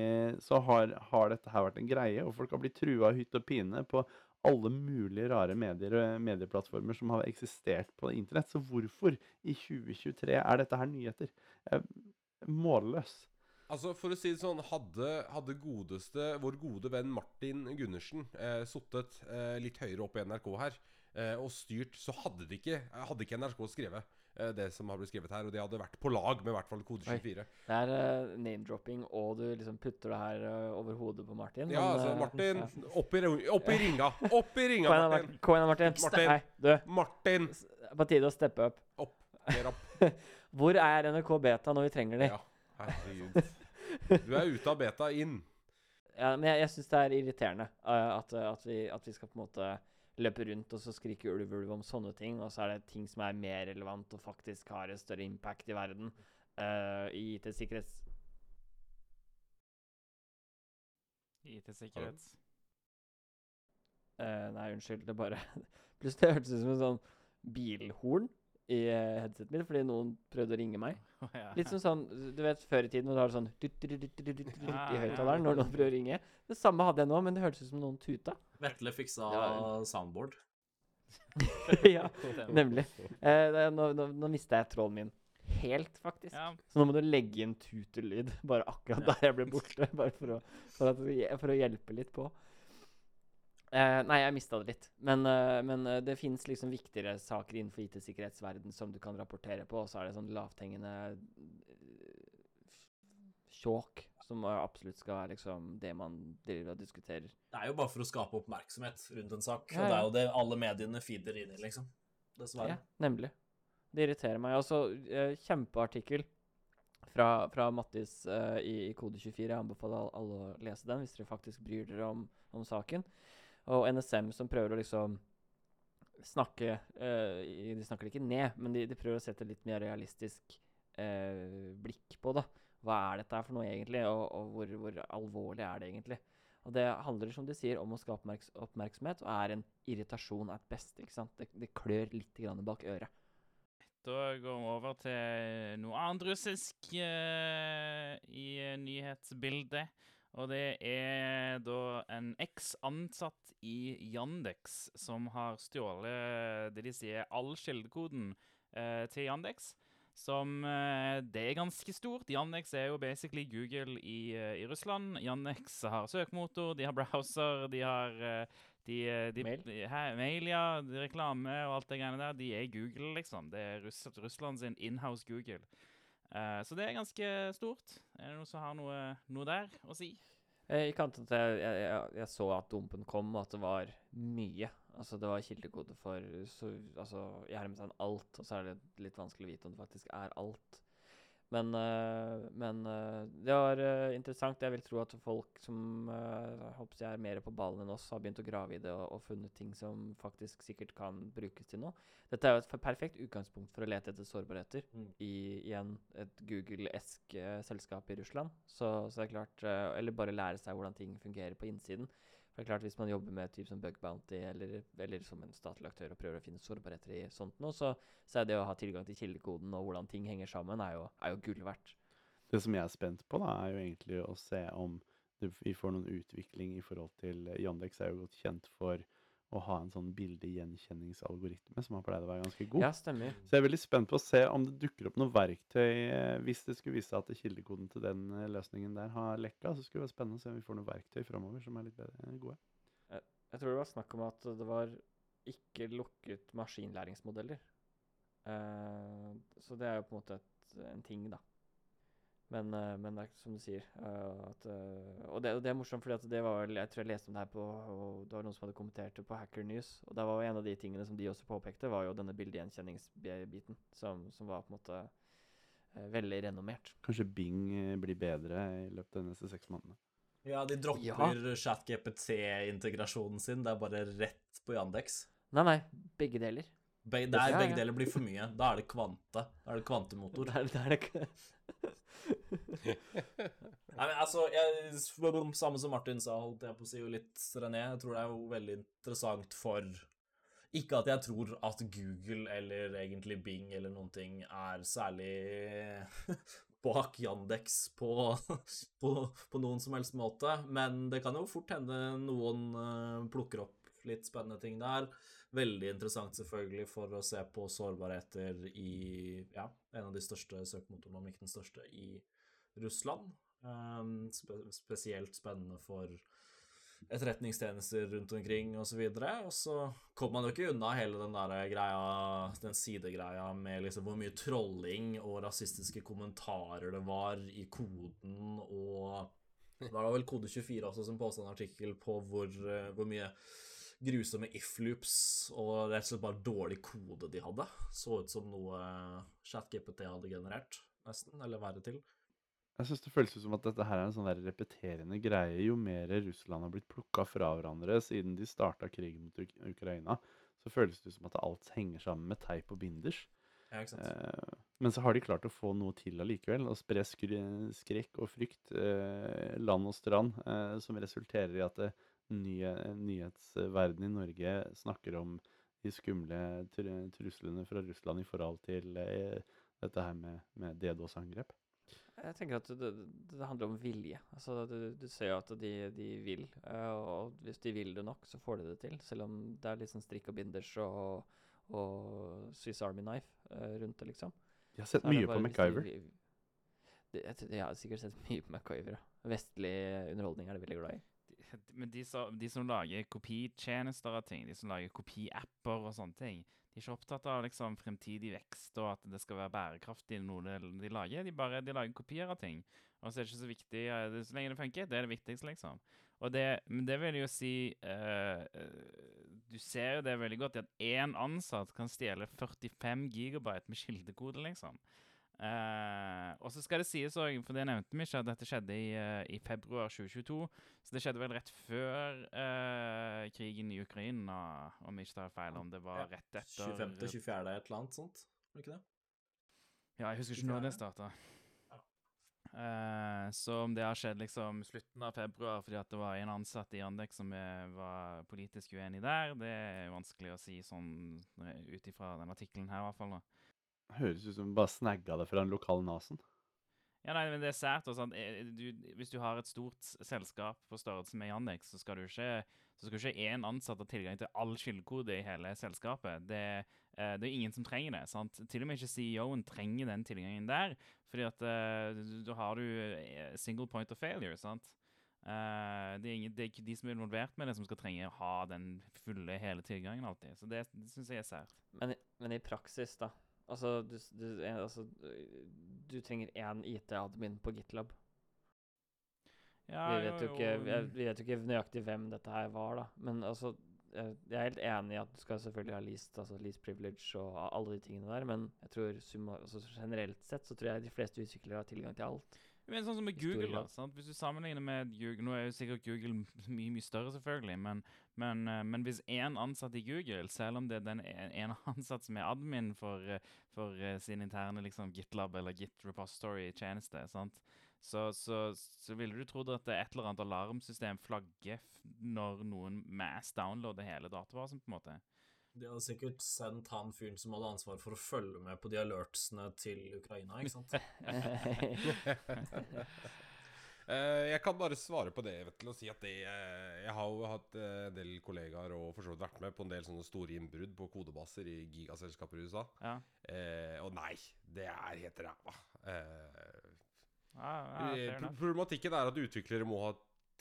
så har, har dette her vært en greie. Og folk har blitt trua hytt og pine på alle mulige rare medier og medieplattformer som har eksistert på internett. Så hvorfor i 2023 er dette her nyheter? Er målløs.
Altså, for å si det sånn, hadde, hadde godeste, vår gode venn Martin Gundersen eh, sittet eh, litt høyere opp i NRK her eh, og styrt, så hadde, de ikke, hadde ikke NRK skrevet eh, det som har blitt skrevet her. Og de hadde vært på lag med i hvert fall kode
Oi.
24.
Det er uh, name-dropping, og du liksom putter det her uh, over hodet på Martin.
Ja,
men,
altså,
eh,
Martin,
ja.
opp i, opp i ringa! Opp i ringa, Martin!
Kom igjen, Martin.
Martin.
Hei, du.
Martin!
På tide å steppe opp.
Opp. Mer opp. (laughs)
Hvor er NRK Beta når vi trenger de?
Ja, herregud. Du er ute av beta, inn.
Ja, men jeg, jeg syns det er irriterende uh, at, eh, at, vi, at vi skal på en måte løpe rundt og så skriker ulv, ulv om sånne ting, og så er det ting som er mer relevant og faktisk har et større impact i verden. uh, I IT-sikkerhets...
IT-sikkerhet.
Uh, nei, unnskyld, det bare (laughs) Plutselig det hørtes ut som en sånn bilhorn i uh, headsetet mitt fordi noen prøvde å ringe meg. Litt som sånn Du vet før i tiden når du har sånn
Ja,
i
ja,
høyttaleren når noen prøver å ringe. Det samme hadde jeg nå, men det hørtes ut som noen tuta.
Vetle fiksa soundboard.
ja, nemlig. Eh, nå nå, nå mista jeg tråden min helt, faktisk.
Ja,
Så nå må du legge inn tutelyd bare akkurat der jeg ble borte. Bare for å, for at, for å hjelpe litt på. Eh, nei, jeg mista det litt. Men, uh, men uh, det fins liksom viktigere saker innenfor IT-sikkerhetsverden som du kan rapportere på, og så er det sånn lavthengende tjåk som absolutt skal være liksom det man driver og diskuterer.
Det er jo bare for å skape oppmerksomhet rundt en sak.
Ja,
Og det er jo det alle mediene feeder inn i, liksom. Dessverre.
Ja, nemlig. Det irriterer meg. Altså, kjempeartikkel fra, fra Mattis i, i Kode24. Jeg anbefaler alle å lese den hvis dere faktisk bryr dere om, om saken. Og NSM som prøver å liksom snakke eh, De snakker det ikke ned, men de, de prøver å sette litt mer realistisk eh, blikk på det. Hva er dette for noe egentlig, og, og hvor, hvor alvorlig er det egentlig? Og det handler, som de sier, om å skape oppmerks oppmerksomhet, og er en irritasjon at beste. ikke sant? Det, det klør litt grann bak øret.
Da går vi over til noe annet russisk uh, i nyhetsbildet. Og det er da en eks-ansatt i Yandex som har stjålet det de sier all kildekoden eh, til Yandex. Som eh, Det er ganske stort. Yandex er jo basically Google i, eh, i Russland. Yandex har søkemotor, de har browser, de har eh, de, eh, de,
Mail.
de- mail, ja. de- Reklame og alt det greiene der. De er Google, liksom. Det er Russ Russland sin inhouse Google. Eh, så det er ganske stort. Er det noen som har noe, noe der å si?
Eh, jeg, jeg, jeg, jeg så at dumpen kom, og at det var mye. Altså, det var kildekode for så, altså, i hermetegn alt, og så er det litt vanskelig å vite om det faktisk er alt. Men, eh, men eh, det var eh, interessant. Jeg vil tro at folk som håper jeg er mer på ballen enn oss, har begynt å grave i det og, og funnet ting som faktisk sikkert kan brukes til noe. Dette er jo et perfekt utgangspunkt for å lete etter sårbarheter
Mm.
i igjen et Google-esk selskap i Russland. Så, så det er klart Eller bare lære seg hvordan ting fungerer på innsiden. For det er klart Hvis man jobber med typ som bug bounty eller, eller som en statlig aktør og prøver å finne sårbarheter i sånt noe, så, så er det å ha tilgang til kildekoden og hvordan ting henger sammen, er jo, er jo gull verdt.
Det som jeg er spent på, da, er jo egentlig å se om vi får noen utvikling i forhold til Yandex er jo godt kjent for å ha en sånn bildegjenkjenningsalgoritme som har pleid å være ganske god.
Ja, stemmer.
Så jeg er veldig spent på å se om det dukker opp noe verktøy eh, hvis det skulle vise seg at kildekoden til den eh, løsningen der har lekka. Så skulle det være spennende å se om vi får noe verktøy framover som er litt bedre, eh, gode.
Jeg tror det var snakk om at det var ikke lukket maskinlæringsmodeller. Uh, så det er jo på en måte et, en ting, da. Men, eh, men det er som du sier eh, at, eh, og, det, og det er morsomt, for det var vel Jeg tror jeg leste om det her på og Det var noen som hadde kommentert det på Hacker News. Og det var en av de tingene som de også påpekte, var jo denne bildegjenkjenningsbiten, som, som var på en måte veldig renommert.
Kanskje Bing blir bedre i løpet av de neste seks månedene.
Ja, de dropper
Ja.
ChatGPT-integrasjonen sin. Det er bare rett på Yandex.
Nei, nei, begge deler.
Be der
Ja,
begge deler blir for mye. Da er det kvante. Da er det kvantemotor. (laughs)
Der, der er det (laughs) (laughs)
Nei, men altså, jeg, Samme som Martin sa, holdt jeg på å si, og litt René. Jeg tror det er jo veldig interessant for Ikke at jeg tror at Google eller egentlig Bing eller noen ting er særlig (laughs) bak Yandex på, (laughs) på, på noen som helst måte, men det kan jo fort hende noen eh, plukker opp litt spennende ting der. Veldig interessant selvfølgelig for å se på sårbarheter i ja, en av de største søkemotorene, om ikke den største, i Russland. Um, spe spesielt spennende for etterretningstjenester rundt omkring osv. Og så kommer man jo ikke unna hele den der greia, den sidegreia med liksom hvor mye trolling og rasistiske kommentarer det var i koden, og (laughs) det var vel kode 24 også som postet en artikkel på hvor, eh, hvor mye grusomme if-loops og rett og slett bare dårlig kode de hadde. Så ut som noe ChatGPT hadde generert, nesten, eller verre til.
Jeg syns det føles ut som at dette her er en sånn der repeterende greie. Jo mer Russland har blitt plukka fra hverandre siden de starta krigen mot Uk Ukraina, så føles det ut som at alt henger sammen med teip og binders.
Ja?
Eh, men så har de klart å få noe til allikevel, og spre skr skrekk og frykt eh, land og strand, eh, som resulterer i at det, nye, nyhetsverden i Norge snakker om de skumle tr truslene fra Russland i forhold til eh, dette her med, med DDoS-angrep.
Jeg tenker at det, det handler om vilje. Altså, du, du ser jo at de, de vil, eh, og hvis de vil det nok, så får de det til. Selv om det er litt sånn strikk og binders og, og Swiss Army Knife eh, rundt det, liksom.
De har sett mye på MacGyver.
De, de jeg, jeg har sikkert sett mye på MacGyver. Ja. Vestlig underholdning er de veldig glad i. (laughs)
Men de som, de som lager kopitjenester av ting, de som lager kopiapper og sånne ting, de er ikke opptatt av liksom fremtidig vekst og at det skal være bærekraftig noe de, lager. De bare de lager kopier av ting. Og så er det ikke så viktig eh, Så lenge det funker, det er det viktigste, liksom. Og det, men det vil jo si eh, Du ser jo det veldig godt i at én ansatt kan stjele 45 gigabyte med kildekode, liksom. Eh, og så skal det sies òg, for det nevnte vi ikke, at dette skjedde i, uh, i februar 2022. Så det skjedde vel rett før uh, krigen i Ukraina, om jeg ikke tar feil. Om det var rett etter
25. 24. et eller annet sånt, var det ikke det?
Ja, jeg husker ikke når det starta. Så om det har skjedd liksom slutten av februar fordi at det var en ansatt i Andek som var politisk uenig der, det er vanskelig å si sånn ut ifra den artikkelen her, i hvert fall. da.
Høres ut som du bare snagga det fra den lokale nasen.
Ja, nei, men det er sært. også at, eh, du, hvis du har et stort selskap på størrelse med Yandex, så skal du ikke så skal ikke én ansatt ha tilgang til all skyldkode i hele selskapet. Det, eh, det er ingen som trenger det. sant? Til og med ikke CEO-en trenger den tilgangen der, fordi at eh, da har du single point of failure. sant? Eh, det, er ingen, det er ikke de som er involvert med det, som skal trenge å ha den fulle, hele tilgangen alltid. Så det, det syns jeg er sært.
Men, men i praksis, da. Altså, du, du, altså, du trenger én IT-admin på GitLab.
Ja,
vi, vet jo
jo,
ikke, vi, vi vet jo ikke nøyaktig hvem dette her var, da. Men altså, jeg er helt enig i at du skal selvfølgelig ha least, altså least privilege og alle de tingene der, men jeg tror summa, altså generelt sett så tror jeg de fleste utviklere har tilgang til alt.
Men sånn som med Google, da. Sant? Hvis du sammenligner med Google Nå er jo sikkert Google (laughs) mye mye større, selvfølgelig, men, men, eh, men hvis én ansatt i Google, selv om det er den ene (laughs) ansatt som er admin for, eh, for eh, sin interne liksom, GitLab eller Git repository-tjeneste, sant? Så, så, så ville du trodd at det et eller annet alarmsystem flagger når noen mass downloader hele databasen, på en måte.
De hadde sikkert sendt han fyren som hadde ansvar for å følge med på de alertsene til Ukraina, ikke sant? (laughs)
Eh, jeg kan bare svare på det vet du, og si at det eh, Jeg har jo hatt eh, en del kollegaer og for så vidt vært med på en del sånne store innbrudd på kodebaser i gigaselskaper i USA.
Ja,
Eh, og nei, det er helt ræva. Eh,
ja, ja.
Problematikken er at utviklere må ha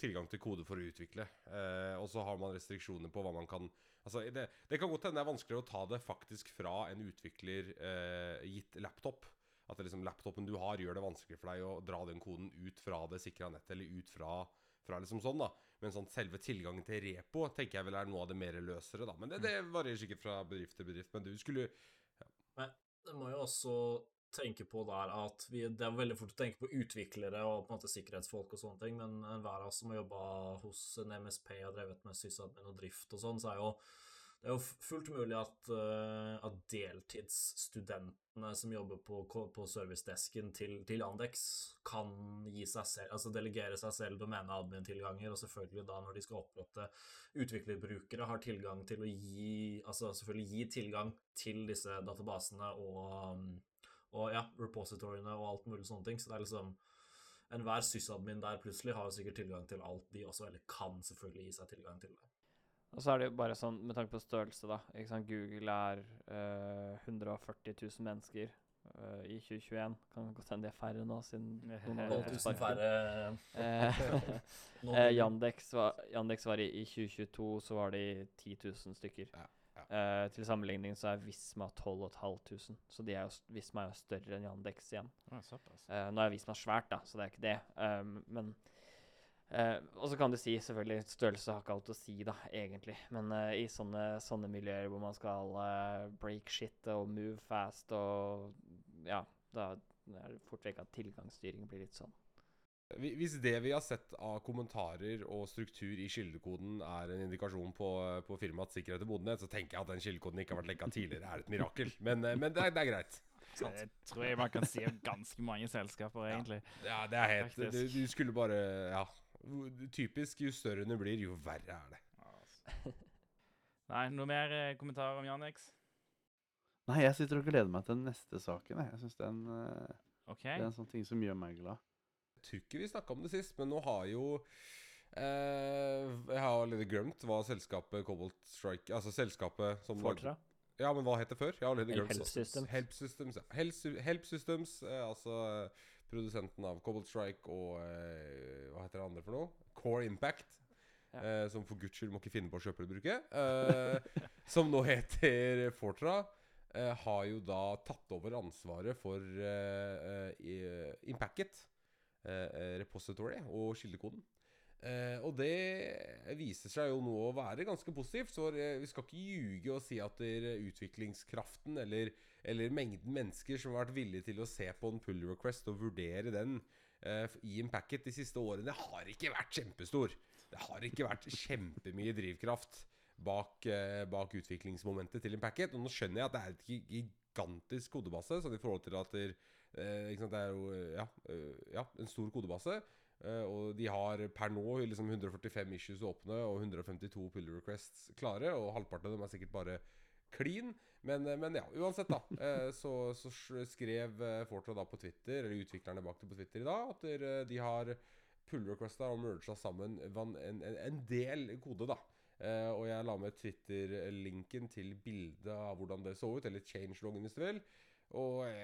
tilgang til kode for å utvikle. Eh, og så har man restriksjoner på hva man kan Altså, det, det kan godt hende det er vanskeligere å ta det faktisk fra en utvikler eh, gitt laptop. At det liksom laptopen du har, gjør det vanskelig for deg å dra den koden ut fra det sikra nettet, eller ut fra, fra liksom sånn, da. Men sånn selve tilgangen til repo tenker jeg vel er noe av det mer løsere, da. Men det, det varierer sikkert fra bedrift til bedrift. Men du skulle
Det må jo også tenke på der at vi, det er veldig fort å tenke på utviklere og på en måte sikkerhetsfolk og sånne ting, men enhver av oss som har jobba hos en MSP og drevet med sysadmin og drift og sånn, så er jo det er jo fullt mulig at, eh, at deltidsstudentene som jobber på, på servicedesken til, til Andex, kan gi seg selv, altså delegere seg selv domene-admin-tilganger, og selvfølgelig da når de skal opprette utviklerbrukere, har tilgang til å gi Altså selvfølgelig gi tilgang til disse databasene og, og ja, repositoriene og alt mulig sånne ting. Så det er liksom Enhver sysadmin der plutselig har jo sikkert tilgang til alt, de også, eller kan selvfølgelig gi seg tilgang til det.
Og så er det jo bare sånn, med tanke på størrelse, da. Ikke sant? Google er øh, 140 000 mennesker øh, i 2021. Kan godt hende de er færre nå, siden noen har
12 000 færre
Eh, (laughs) eh, Yandex, var, Yandex var i, i 2022, så var de 10 000 stykker.
Ja,
Eh, til sammenligning så er Visma 12500, så de er jo, Visma er jo større enn Yandex igjen.
Såpass.
Eh, nå er Visma svært, da, så det er ikke det. Um, men uh, Og så kan du si selvfølgelig størrelse har ikke alt å si, da, egentlig. Men i sånne, sånne miljøer hvor man skal break shit og move fast og Ja, da er det fort vekk at tilgangsstyring blir litt sånn.
Hvi- Hvis det vi har sett av kommentarer og struktur i kildekoden er en indikasjon på, på firmaets sikkerhet og modenhet, så tenker jeg at den kildekoden ikke har vært lekka tidligere, er et mirakel. Men, eh, men det, er, det er greit.
Det tror jeg man kan si om ganske mange selskaper, egentlig.
Ja, det er helt du, du skulle bare Ja. Typisk, jo større den blir, jo verre er det. (laughs)
Nei, noe mer eh, kommentarer om Janex?
Nei, jeg sitter og gleder meg til den neste saken. Jeg, syns synes det er, eh, det er en sånn ting som gjør meg glad.
Tror ikke vi snakka om det sist, men nå har jo eh, Jeg har allerede glemt hva selskapet Cobalt Strike Altså selskapet som
Fortra?
Ja, men hva het det før? Jeg har allerede
Help
glemt det.
Systems.
Help Systems. ja. Help, Help Systems, eh, altså eh, produsenten av Cobalt Strike og eh, Hva heter det andre for noe? Core Impact.
Ja.
Eh, som for guds skyld må ikke finne på å kjøpe eller bruke. Eh, (laughs) som nå heter Fortra. eh, har jo da tatt over ansvaret for eh, eh, Impacket, eh, eh, repository og kildekoden. Uh, og det viser seg jo nå å være ganske positivt. Så eh, vi skal ikke ljuge og si at utviklingskraften eller, eller mengden mennesker som har vært villige til å se på en pull request og vurdere den uh, i packet de siste årene, har ikke vært kjempestor. Det har ikke vært kjempemye drivkraft bak, uh, bak utviklingsmomentet til en packet. Og nå skjønner jeg at det er et gigantisk kodebase, sånn i forhold til at der, eh? Det er jo eh, ja, eh, ja, en stor kodebase. eh, og de har per nå liksom 145 issues åpne og 152 pull requests klare. Og halvparten av dem er sikkert bare clean. Men, eh, men ja, uansett, da. (laughs) eh, så, så skrev eh, Fortra da på Twitter, eller utviklerne bak det på Twitter i dag, at de har pull requesta og merga sammen en, en, en del kode, da. Uh, og jeg la med Twitter-linken til bildet av hvordan det så ut, eller change-loggen hvis du vil. Og eh,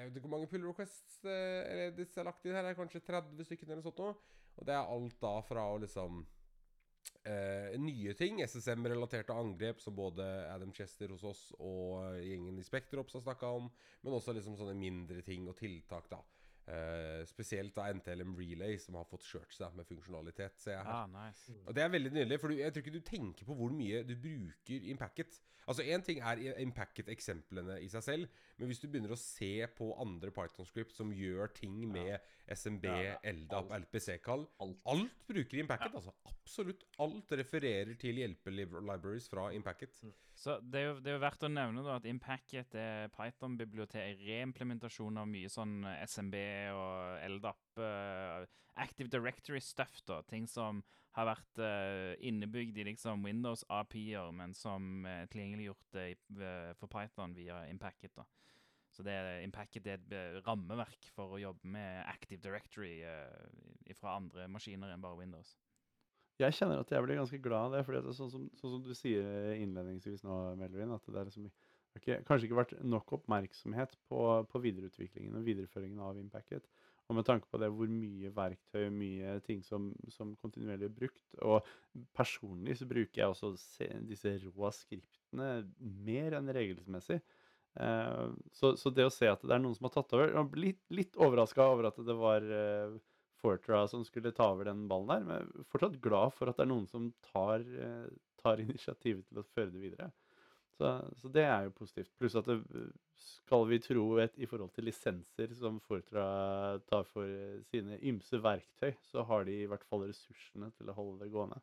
jeg vet ikke hvor mange pull requests eh, eller disse er lagt inn her. Er kanskje 30 stykker eller noe sånt. Og det er alt da fra å liksom eh, nye ting, SSM-relaterte angrep, som både Adam Chester hos oss og gjengen i Spektrops har snakka om, men også liksom sånne mindre ting og tiltak, da. Eh, spesielt av NTLM Relay, som har fått skjørt seg med funksjonalitet, ser jeg her.
Ah, nice.
Og det er veldig nydelig, for du, jeg tror ikke du tenker på hvor mye du bruker Impacket. Altså Én ting er i- Impacket-eksemplene i seg selv, men hvis du begynner å se på andre Python-script som gjør ting med SMB,
Ja,
LDAP. LPC-kall
Alt.
Alt bruker Impacket. altså Absolutt alt refererer til hjelpelibraries fra Impacket.
Så det er, jo, det er jo verdt å nevne da at Impacket er Python-bibliotek, reimplementasjon av mye sånn SMB og LDAP, eh, Active Directory-stuff, da. Ting som har vært uh, innebygd i liksom Windows API-er, men som er tilgjengeliggjort uh, for Python via Impacket. da. Så det er, Impacket er et eh, rammeverk for å jobbe med Active Directory eh, fra andre maskiner enn bare Windows.
Jeg kjenner at jeg blir ganske glad av det. fordi det sånn som, sånn som du sier innledningsvis nå, Melvin, at det er liksom, okay, kanskje ikke vært nok oppmerksomhet på, på videreutviklingen og videreføringen av Impacket. Og med tanke på det hvor mye verktøy, mye ting som, som kontinuerlig er brukt. Og personlig så bruker jeg også disse rå skriptene mer enn regelsmessig. Eh, så, så det å se at det er noen som har tatt over Jeg ble litt, litt overraska over at det var eh, Fortra som skulle ta over den ballen der, men fortsatt glad for at det er noen som tar, eh, tar (laughs) initiativet til å føre det videre. Så, så det er jo positivt. Pluss at det, skal vi tro et, i forhold til lisenser som Fortra tar for sine ymse verktøy, så har de i hvert fall ressursene til å holde det gående.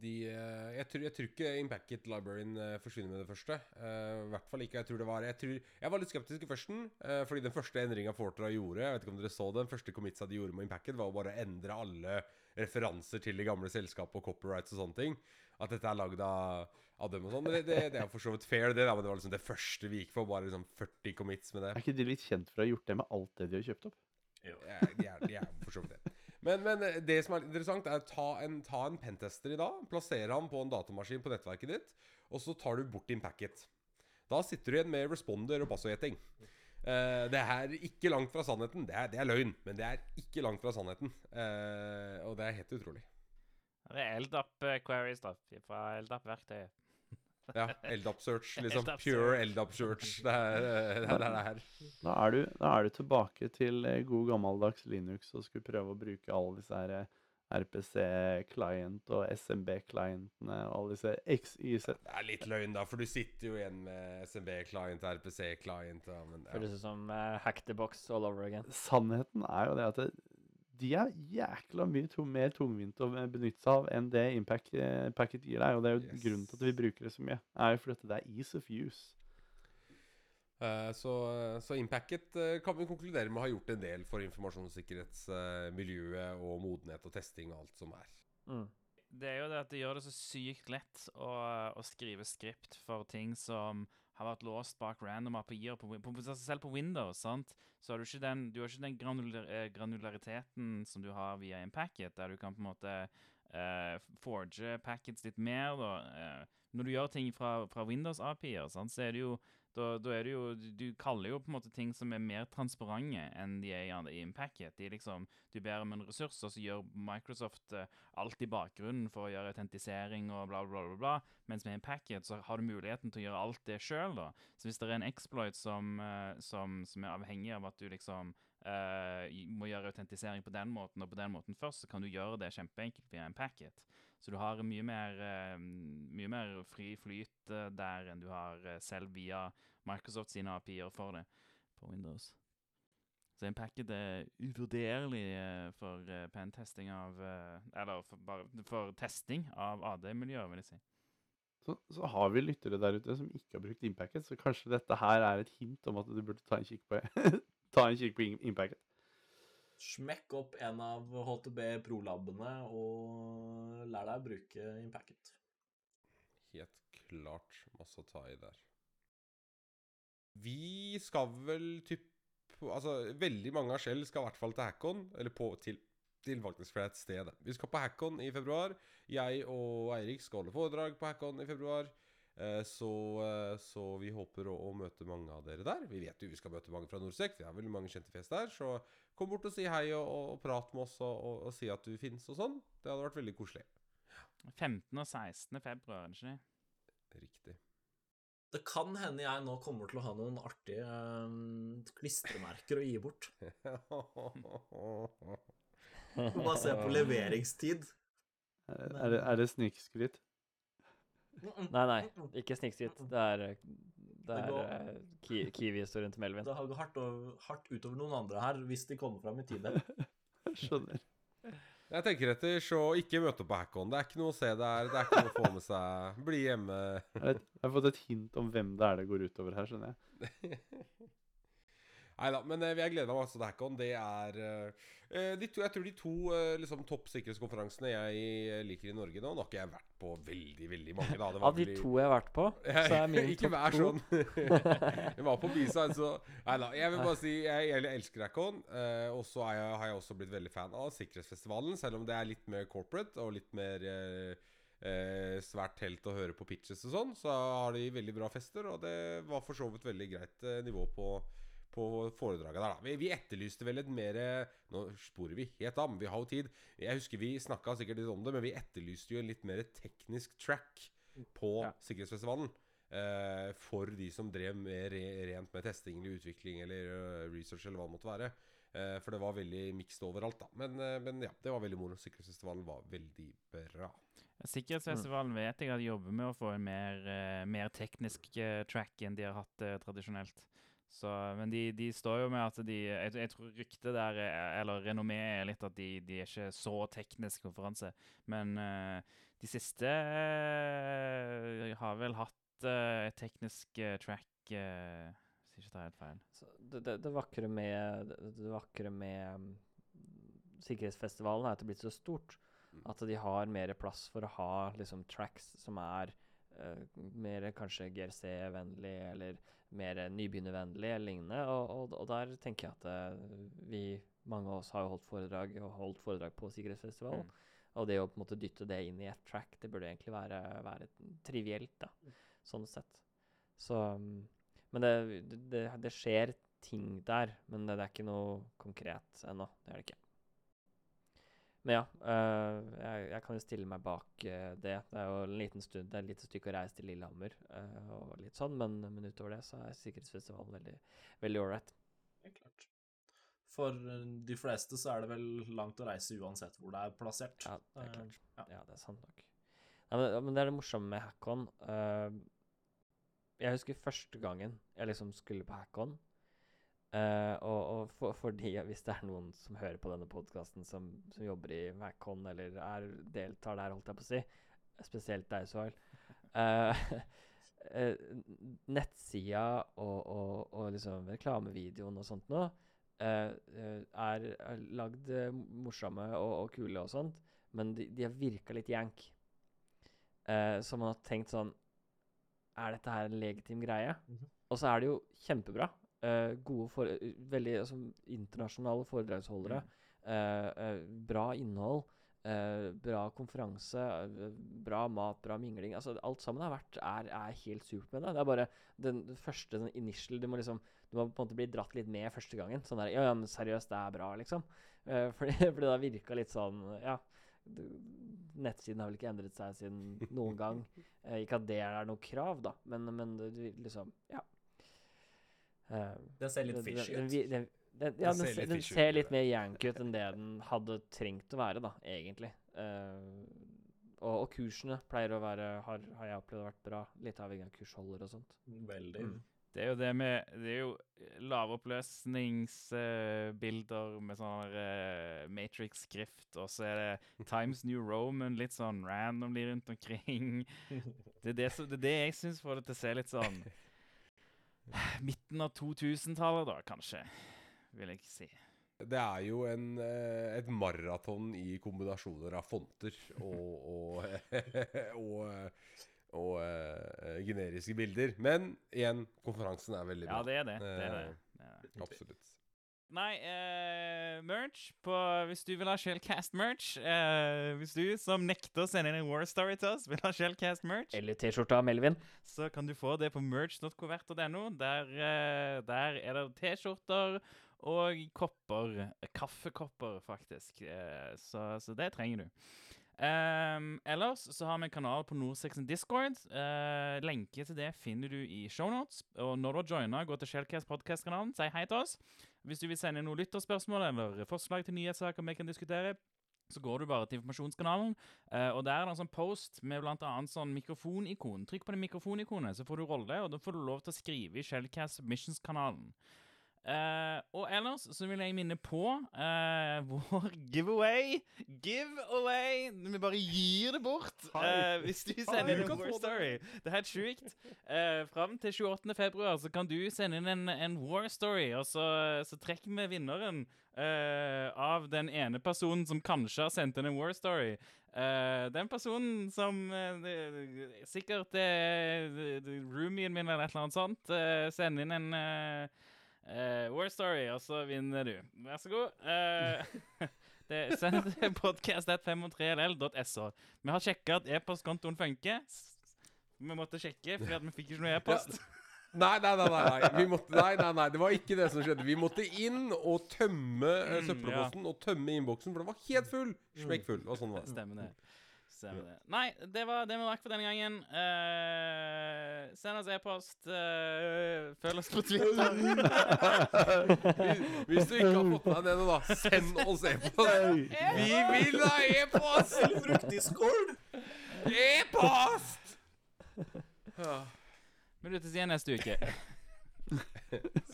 De, eh, jeg, tror, jeg tror ikke Impacket Libraryen eh, forsvinner med det første. Uh, I hvert fall ikke. Jeg tror det var Jeg, tror, jeg var litt skeptisk i førsten, uh, fordi den første endringa Fortra gjorde Jeg vet ikke om dere så den første commitsa de gjorde med Impacket, var å bare endre alle referanser til de gamle selskapene og copyrights og sånne ting. At dette er lagd av, av dem og sånn. Men det, det, det er for så vidt fair, det. Da, men det var liksom det første vi gikk for. Bare liksom 40 commits med det.
Er ikke de litt kjent for å ha gjort det med alt det de har kjøpt opp?
Jo.
Ja, de er, de er for så vidt det. Men, men eh, det som er interessant, er ta en, ta en pentester i dag, plassere han på en datamaskin på nettverket ditt, og så tar du bort din packet. Da sitter du igjen med responder og passordgjeting. Uh, det er ikke langt fra sannheten. Det er, det er løgn, men det er ikke langt fra sannheten. Uh, og det er helt utrolig.
Det er LDAP-queries da, fra LDAP-verktøyet.
Ja, Eldap-search. (laughs) liksom.
LDAP
Pure Eldap-search. Det er det, er det her.
Da er, du, da er du tilbake til eh, god gammeldags Linux og skulle prøve å bruke alle disse her eh, RPC-client og SMB-clientene og alle disse XYZ.
Det er litt løgn, da, for du sitter jo igjen med SMB-client, RPC-client ja, men, ja.
Føles ut som uh, hack the box all over again.
Sannheten er jo det at det, de er jækla mye tung, mer tungvint å benytte seg av enn det Impact eh, Packet gir deg. Og det er jo
Yes.
grunnen til at vi bruker det så mye. er jo fordi det er ease of use.
Eh, Så, så Impacket eh, kan vi konkludere med å ha gjort en del for informasjonssikkerhetsmiljøet og modenhet og testing og alt som er.
Mm.
Det er jo det at det gjør det så sykt lett å, å skrive skript for ting som har vært låst bak random API-er. Altså selv på Windows sant? så har du ikke den, du har ikke den granular, eh, granulariteten som du har via en packet, der du kan på en måte uh, forge packets litt mer. Da. Uh, når du gjør ting fra, fra Windows API-er, så er det jo da, da er det jo du, kaller jo på en måte ting som er mer transparente enn de er i, en packet. De liksom, du ber om en ressurs, og så gjør Microsoft eh, alt i bakgrunnen for å gjøre autentisering og bla, bla, bla. bla. Mens med en packet så har du muligheten til å gjøre alt det sjøl, da. Så hvis det er en exploit som, eh, som, som er avhengig av at du liksom uh, må gjøre autentisering på den måten og på den måten først, så kan du gjøre det kjempeenkelt via en packet. Så du har mye mer, eh, mye mer fri flyt eh, der enn du har eh, selv via Microsoft sine API-er for det på Windows. Så en packet er uvurderlig for pentesting av Eller for, bare, for testing av AD-miljøer, vil jeg si.
Så, så har vi lyttere der ute som ikke har brukt Impacket, så kanskje dette her er et hint om at du burde ta en kikk på, (laughs) ta en kikk på im- Impact.
Smekk opp en av HTB Pro-labene og lær deg å bruke Impacket.
Helt klart masse å ta i der. Vi skal vel typ Altså, veldig mange av Shell skal i hvert fall til Hackon. Eller på til, til faktisk fra et sted. Vi skal på Hackon i februar. Jeg og Eirik skal holde foredrag på Hackon i februar. Eh, så, eh, så vi håper å, å møte mange av dere der. Vi vet jo vi skal møte mange fra Norsec. Vi har veldig mange kjente fjes der. Så kom bort og si hei og, og, og prat med oss og, og, og si at du fins og sånn. Det hadde vært veldig koselig.
15. og 16. februar, ikke det?
Riktig.
Det kan hende jeg nå kommer til å ha noen artige eh, klistremerker å gi bort. (laughs) Bare se på leveringstid.
Er, det- er, det, er det snikskryt?
Nei, nei, ikke snikskritt. Det er, det er
går-
eh, ki Kiwi-historien til Melvin.
Det har gått hardt, over- hardt utover noen andre her, hvis de kommer fram i tide. (laughs)
Skjønner.
Jeg tenker etter, så ikke møte opp på Hackon. Det er ikke noe å se der. Det er ikke noe å få med seg. Bli hjemme.
Jeg har fått et hint om hvem det er det går utover her, skjønner jeg. (laughs)
Nei da, men eh, jeg gleder meg masse til Hackon. Det er eh, de to, Jeg tror de to eh, liksom, topp sikkerhetskonferansene jeg eh, liker i Norge nå Nå har ikke jeg vært på veldig, veldig mange, da. Det var
Av de
veldig-
to jeg har vært på, (laughs) så er min
ikke
topp
vær
to
sånn. (laughs) jeg var på B-side, så Nei da. Jeg vil bare si jeg, jeg elsker Hackon. Eh, og så har jeg også blitt veldig fan av Sikkerhetsfestivalen, selv om det er litt mer corporate og litt mer eh, eh, svært telt å høre på pitches og sånn. Så har de veldig bra fester, og det var for så vidt veldig greit eh, nivå på på foredraget der, da. Vi, vi etterlyste vel et mer Nå sporer vi helt av, men vi har jo tid. Jeg husker vi snakka sikkert litt om det, men vi etterlyste jo en litt mer teknisk track på
Ja.
Sikkerhetsfestivalen. Uh, for de som drev med re rent med testing eller utvikling eller uh, research eller hva det måtte være. Uh, for det var veldig mikst overalt, da. Men, men ja, det var veldig moro. Sikkerhetsfestivalen var veldig bra.
Sikkerhetsfestivalen vet jeg at jobber med å få en mer, mer teknisk track enn de har hatt tradisjonelt. Så, men de, de står jo med at de Jeg, jeg tror ryktet der, er- eller renommeet, er litt at de, de er ikke så teknisk konferanse. Men uh, de siste uh, har vel hatt uh, et teknisk track Hvis ikke tar helt feil.
Så det, det, det vakre med, det, det vakre med mm, sikkerhetsfestivalen er at det er blitt så stort
Mm.
at de har mer plass for å ha liksom tracks som er Uh, mer kanskje GRC-vennlig eller mer nybegynnervennlig eller lignende. Og, og, og der tenker jeg at eh, vi, mange av oss har jo holdt foredrag og holdt foredrag på sikkerhetsfestivalen.
Mm.
Og det å på en måte dytte det inn i et track, det burde egentlig være, være trivielt, da, sånn sett. Så mm, Men det, det, det skjer ting der, men det, det er ikke noe konkret ennå. Det er det ikke. Men ja, øh, jeg, jeg kan jo stille meg bak øh, det. Det er jo en liten stund, det er et lite stykke å reise til Lillehammer øh, og litt sånn, men, men utover det så er sikkerhetsfestivalen veldig veldig ålreit.
Helt klart. For de fleste så er det vel langt å reise uansett hvor det er plassert.
Ja, det er klart.
ja.
Ja, det er sant nok. Ja, men, men det er det morsomme med Hackon. jeg husker første gangen jeg liksom skulle på Hackon. Eh, og og for, de hvis det er noen som hører på denne podkasten som, som jobber i Hackon eller er, deltar der, holdt jeg på å si, spesielt deg, Soil uh, (laughs) Nettsida og, og, og liksom reklamevideoen og sånt nå eh, eh, er, lagd eh, morsomme og, og kule og sånt, men de, de har virka litt jank. Eh, så man har tenkt sånn Er dette her en legitim greie?
Mhm.
Og så er det jo kjempebra. Eh, gode for, veldig altså, internasjonale foredragsholdere. eh, eh, bra innhold. bra konferanse. bra mat, bra mingling. Altså, alt sammen har vært, er, er helt supert med det. Det er bare den første den initial Du må liksom du må på en måte bli dratt litt med første gangen. Sånn der Ja, ja, men seriøst, det er bra, liksom. (laughs) Fordi, fordi det har virka litt sånn Ja. Nettsiden har vel ikke endret seg siden noen gang. (laughs) Eh, ikke at det er noe krav, da, men, men det liksom Ja. Eh,
Den ser litt fishy ut.
vi- den- den- Ja,
Den
den,
ser
den ser litt mer yank ut enn det den hadde trengt å være, da, egentlig. Uh, og, og kursene pleier å være, har, har jeg opplevd vært bra. Litt avhengig av kursholder og sånt.
Veldig.
Mm.
Det er jo det med Det er jo lavoppløsningsbilder med sånn uh, Matrix-skrift, og så er det (laughs) Times New Roman litt sånn randomly rundt omkring. (laughs) Det er det, som, det, er det jeg syns får det til å se litt sånn Midten av 2000-tallet, da, kanskje. vil jeg si.
Det er jo en, eh, et maraton i kombinasjoner av fonter og, og, (laughs) og, eh, og eh, generiske bilder. Men igjen, konferansen er veldig bra.
Ja, det er det. det, er det. det, er.
Absolutt.
Nei, eh, merch på Hvis du vil ha Shellcast-merch eh, Hvis du som nekter å sende inn en War Story til oss, vil ha Shellcast-merch,
Eller T-skjorta av Melvin.
så kan du få det på merch.covert.no. Der, eh, der er det T-skjorter og kopper. Kaffekopper, faktisk. Eh, så, så det trenger du. Ehm, ellers så har vi en kanal på Nordsexen Discord. Eh, lenke til det finner du i shownotes. Og når du har joina, gå til Shellcast podcast-kanalen, si hei til oss. Hvis du vil sende noen lytterspørsmål eller forslag til nyhetssaker vi kan diskutere, så går du bare til informasjonskanalen, eh, og der er det en sånn post med blant annet sånn mikrofonikon. Trykk på det mikrofonikonet, så får du rolle, og da får du lov til å skrive i Shellcast Submissions-kanalen. Eh, og ellers så vil jeg minne på uh, (laughs) vår giveaway. Giveaway! Vi bare gir det bort uh, hvis du sender inn en War. Story. Det er helt sjukt. Uh, fram til 28. februar så kan du sende inn en, en War Story, og så, så trekker vi vinneren av den ene personen som kanskje har sendt inn en War Story. Den personen som sikkert er uh, roomien min eller et eller annet sånt, uh, sender inn en eh, War Story, og så vinner du. Vær så god. Uh, (laughs) det, send det til podcast.503ll.so. Vi har sjekka at e-postkontoen funker. Vi måtte sjekke, fordi vi fikk ikke noe e-post.
Nei, nei, nei, nei, måtte, nei, nei, nei, det var ikke det som skjedde. Vi måtte inn og tømme eh,
Mm,
søppelposten og tømme innboksen, for den var helt full. Smekkfull. Og sånn var det.
Stemmer det. Stemmer det. Nei, det var det vi rakk for denne gangen. Uh, send oss e-post. Uh, følg oss på (laughs) Twitter.
Hvis- Hvis du ikke har fått med deg det da, send oss e-post. Vi vil ha e-post!
Fruktdiscord!
E-post! Ja.
Vi lyttes igjen neste uke.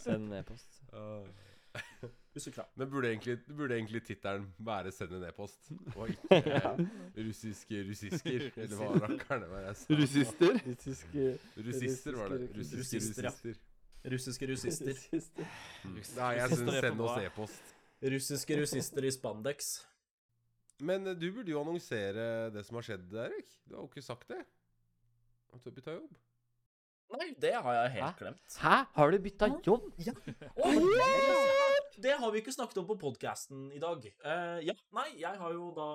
Send e-post.
Husk krav.
Men burde egentlig, burde egentlig tittelen være 'Send en e-post', og ikke (laughs) russiske russisker? (laughs) Eller hva rakkerne det var jeg sa?
Russister?
Russister var det. Russiske
Russister, ja.
russister.
Russiske russister.
russister. Nei, jeg syns send oss e-post.
Russiske russister i spandex.
Men eh, du burde jo annonsere det som har skjedd, Erik. Du har jo ikke sagt det. At du har bytta jobb.
Nei, det har jeg helt
Hæ?
glemt.
Hæ? Har du bytta jobb?
Det har vi ikke snakket om på podkasten i dag. Uh, ja, nei, jeg har jo da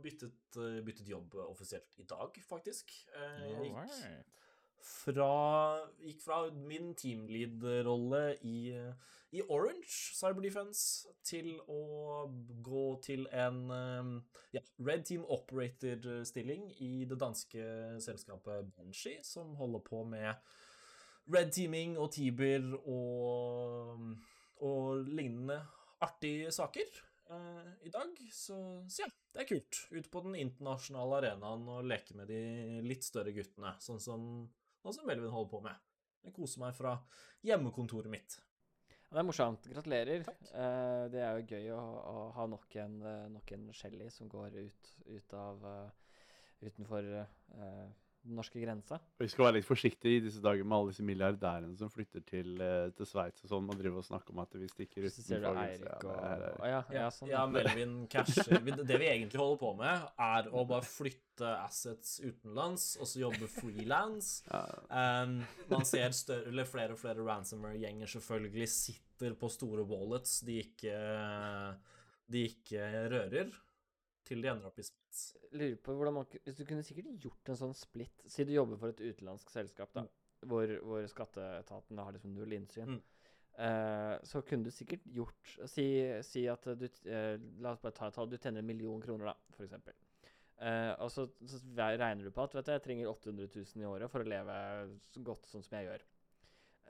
byttet, uh, byttet jobb offisielt i dag, faktisk. Uh, jeg gikk fra, gikk fra min teamlead-rolle i, i Orange Cyberdefense til å gå til en ja, Red Team Operator-stilling i det danske selskapet Banshee, som holder på med red teaming og Tiber og, og lignende artige saker eh, i dag. Så, så ja, det er kult. Ut på den internasjonale arenaen og leke med de litt større guttene, sånn som, sånn som Melvin holder på med. Jeg koser meg fra hjemmekontoret mitt.
Ja, Det er morsomt. Gratulerer. Eh, det er jo gøy å, å ha nok en, nok en Shelly som går ut, ut av uh, utenfor eh, den norske grensa.
Vi skal være litt forsiktige i disse dager med alle disse milliardærene som flytter til, uh, til Sveits og sånn, og driver og snakker om at vi stikker
Så ser du
utenfor
Eirik og
ja,
ja, sånn.
Ja, Melvin casher (laughs) Det vi egentlig holder på med, er å bare flytte assets utenlands, og så jobbe frilans.
Ja,
Um, man ser større, eller flere og flere ransomware-gjenger selvfølgelig sitter på store wallets de ikke, de ikke rører, til de ender opp i Sveits.
Lurer på hvordan man Hvis du kunne sikkert gjort en sånn split Si du jobber for et utenlandsk selskap, da, hvor, hvor skatteetaten har liksom null innsyn.
Mm.
Eh, så kunne du sikkert gjort Si, si at du eh, La oss bare ta et tall. Du tjener en million kroner, da, eksempel. Eh, og så, så regner du på at vet du, jeg trenger 800 000 i året for å leve så godt sånn som jeg gjør.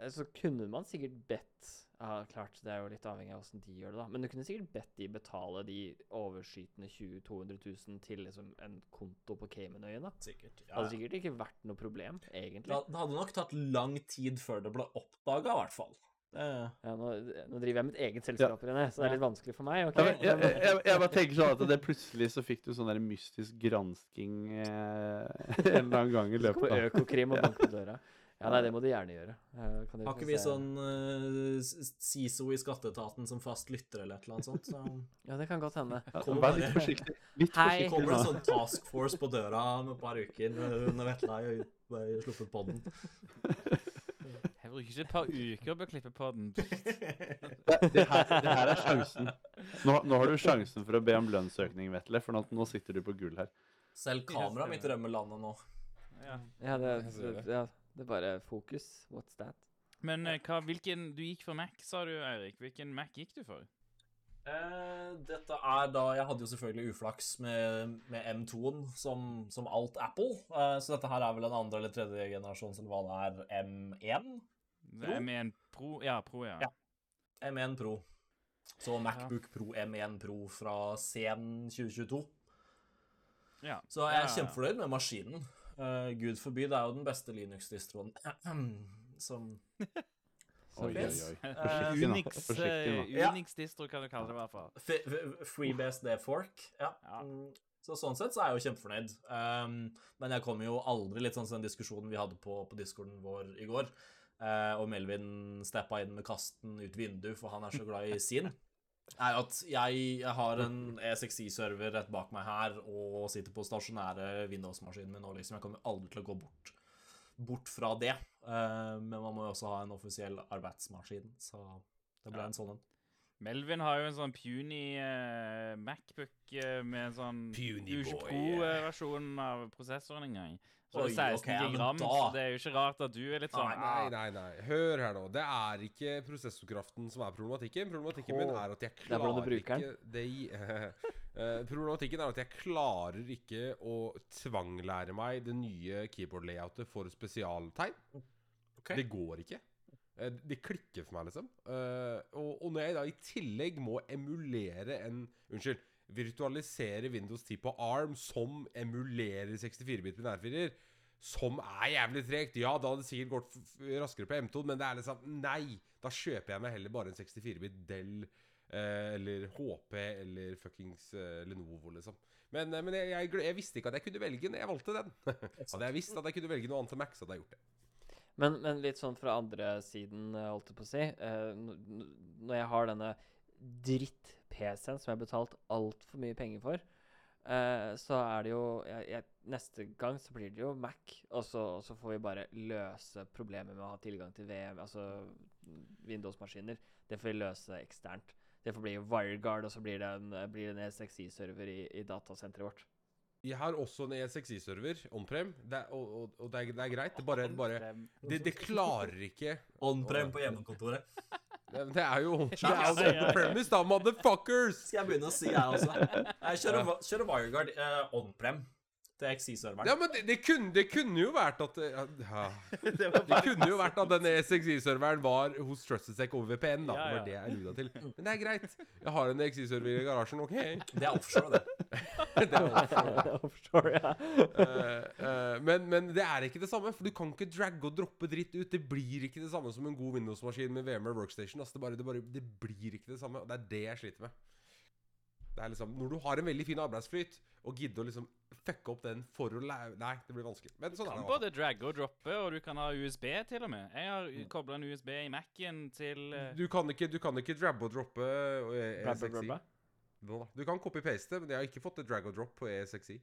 Eh, så kunne man sikkert bedt ja, Klart, det er jo litt avhengig av åssen de gjør det, da. Men du kunne sikkert bedt de betale de overskytende 20 200 000 til liksom en konto på Caymanøyene. da.
Sikkert.
Det
Ja.
hadde sikkert ikke vært noe problem, egentlig.
Det hadde nok tatt lang tid før det ble oppdaga, i hvert fall. Det,
Ja, nå, nå driver jeg mitt eget selskap, René, så det er litt vanskelig for meg. Okay?
Ja, men jeg, jeg, jeg, jeg bare tenker sånn at det plutselig så fikk du sånn der mystisk gransking eh, en eller annen gang i (laughs) løpet av
Økokrim og banket døra. Ja, nei, det må du gjerne gjøre. Eh, kan
Har ikke vi
se-
sånn uh, SISO i skatteetaten som fast lytter eller et eller annet sånt? Så
Ja, det kan godt hende.
Kommer
Vær
bare-
litt forsiktig. Litt
Hei.
forsiktig
kommer det en sånn task force på døra om et par uker når Vetle har sluppet podden.
Jeg bruker ikke et par uker på å klippe podden. (laughs)
Det, det, her, det her er sjansen. Nå, nå har du sjansen for å be om lønnsøkning, Vetle, for nå, nå sitter du på gull her.
Selv kameraet mitt rømmer landet nå.
Ja.
Ja, det,
det.
ja, det er bare fokus. What's that?
Men eh, hva, hvilken Du gikk for Mac, sa du, Eirik. Hvilken Mac gikk du for?
Eh, dette er da Jeg hadde jo selvfølgelig uflaks med, med M2-en, som, som alt Apple. Eh, så dette her er vel en andre eller tredje generasjon som hva det er, M1? Pro?
M1 Pro? Ja, Pro, ja.
Ja. M1 Pro. Så Macbook Pro M1 Pro fra sen 2022.
ja.
Så jeg er
Ja, ja, ja.
kjempefornøyd med maskinen. Eh, Gud forby, det er jo den beste Linux-distroen (clears throat) (laughs) som
Oi, oi, oi.
Eh,
Unix,
Forsiktig nå.
eh. Unix-distro kan du kalle det i hvert fall.
FreeBSD Fork. Ja.
Ja.
Mm, Så sånn sett så er jeg jo kjempefornøyd. Um, men jeg kommer jo aldri litt sånn som den diskusjonen vi hadde på, på discorden vår i går. uh, og Melvin steppa inn med kasten ut vinduet, for han er så glad i sin. (laughs) Er at jeg, jeg har en E6i-server rett bak meg her og sitter på stasjonære Windows-maskinen min nå, liksom. Jeg kommer aldri til å gå bort, bort fra det. Uh, men man må jo også ha en offisiell arbeidsmaskin, så det ble
Ja.
en sånn en.
Melvin har jo en sånn puny uh, Macbook uh, med en sånn
Puny
Uge
boy.
Pro-versjonen av prosessoren en gang. Så det er 16
ok, ja,
gram,
da-
så det er jo ikke rart at du er litt sånn
Nei, nei, nei. Hør her nå. Det er ikke prosessorkraften som er problematikken. Problematikken min er at jeg
Det er
klarer
bruker
ikke det (laughs) uh, Problematikken er at jeg klarer ikke å tvanglære meg det nye keyboard-layoutet for spesialtegn.
Okay.
Det går ikke. Eh, Det klikker for meg, liksom. Uh, og, og når jeg da i tillegg må emulere en Unnskyld. Virtualisere Windows 10 på ARM som emulerer 64-bit binærfirer, som er jævlig tregt. Ja, da hadde det sikkert gått raskere på M2, men det er liksom Nei! Da kjøper jeg meg heller bare en 64-bit Dell eh, eller HP eller fuckings eh, Lenovo, liksom. Men, eh, men jeg, jeg, jeg visste ikke at jeg kunne velge den. Jeg valgte den. (laughs) hadde jeg visst at jeg kunne velge noe annet til Mac, så hadde jeg gjort det.
Men, men litt sånn fra andre siden, holdt jeg på å si eh, Når jeg har denne dritt-PC-en som jeg har betalt altfor mye penger for, eh, så er det jo jeg, jeg, Neste gang så blir det jo Mac, og så, og så får vi bare løse problemet med å ha tilgang til VM, altså Windows-maskiner. Det får vi løse eksternt. Det får bli WireGuard, og så blir det en, blir det en E6i-server i, i datasenteret vårt.
Jeg har også en E6i-server, on-prem, og, og, og det, er, det er greit. Det bare, bare det, det klarer ikke (laughs)
On-prem på hjemmekontoret.
Det, det er jo (laughs) Det er jo
ja.
on-premise, da, motherfuckers!
Skal jeg begynne å si, jeg også. Jeg kjører, kjører WireGuard uh, on-prem til XI-serveren.
Ja, men det, det, kunne, det kunne jo vært at ja, ja. (laughs) Det kunne jo vært at den XI-serveren var hos TrustedSec over VPN, da.
Ja,
Det
ja.
var det jeg luda til. Men det er greit. Jeg har en XI-server i garasjen, OK?
Det er offshore, det. (laughs)
Det er offshore. (laughs)
Offshore, ja.
Uh, uh, men, men det er ikke det samme, for du kan ikke dragge og droppe dritt ut. Det blir ikke det samme som en god Windows-maskin med VMware Workstation. Altså, det, bare, det, bare, det blir ikke det samme, og det er det jeg sliter med. Det er liksom, Når du har en veldig fin arbeidsflyt, og gidder å liksom fucke opp den for å lære Nei, det blir vanskelig. Men sånn er
kan
det.
både dragge og droppe, og du kan ha USB til og med. Jeg har kobla en USB i Mac-en til eh,
Du kan ikke, du kan ikke drabbe og droppe eh,
Bla, bla,
E6i.
bla, bla.
Nå da. Du kan copy-paste, men jeg har ikke fått drag og drop på E6i.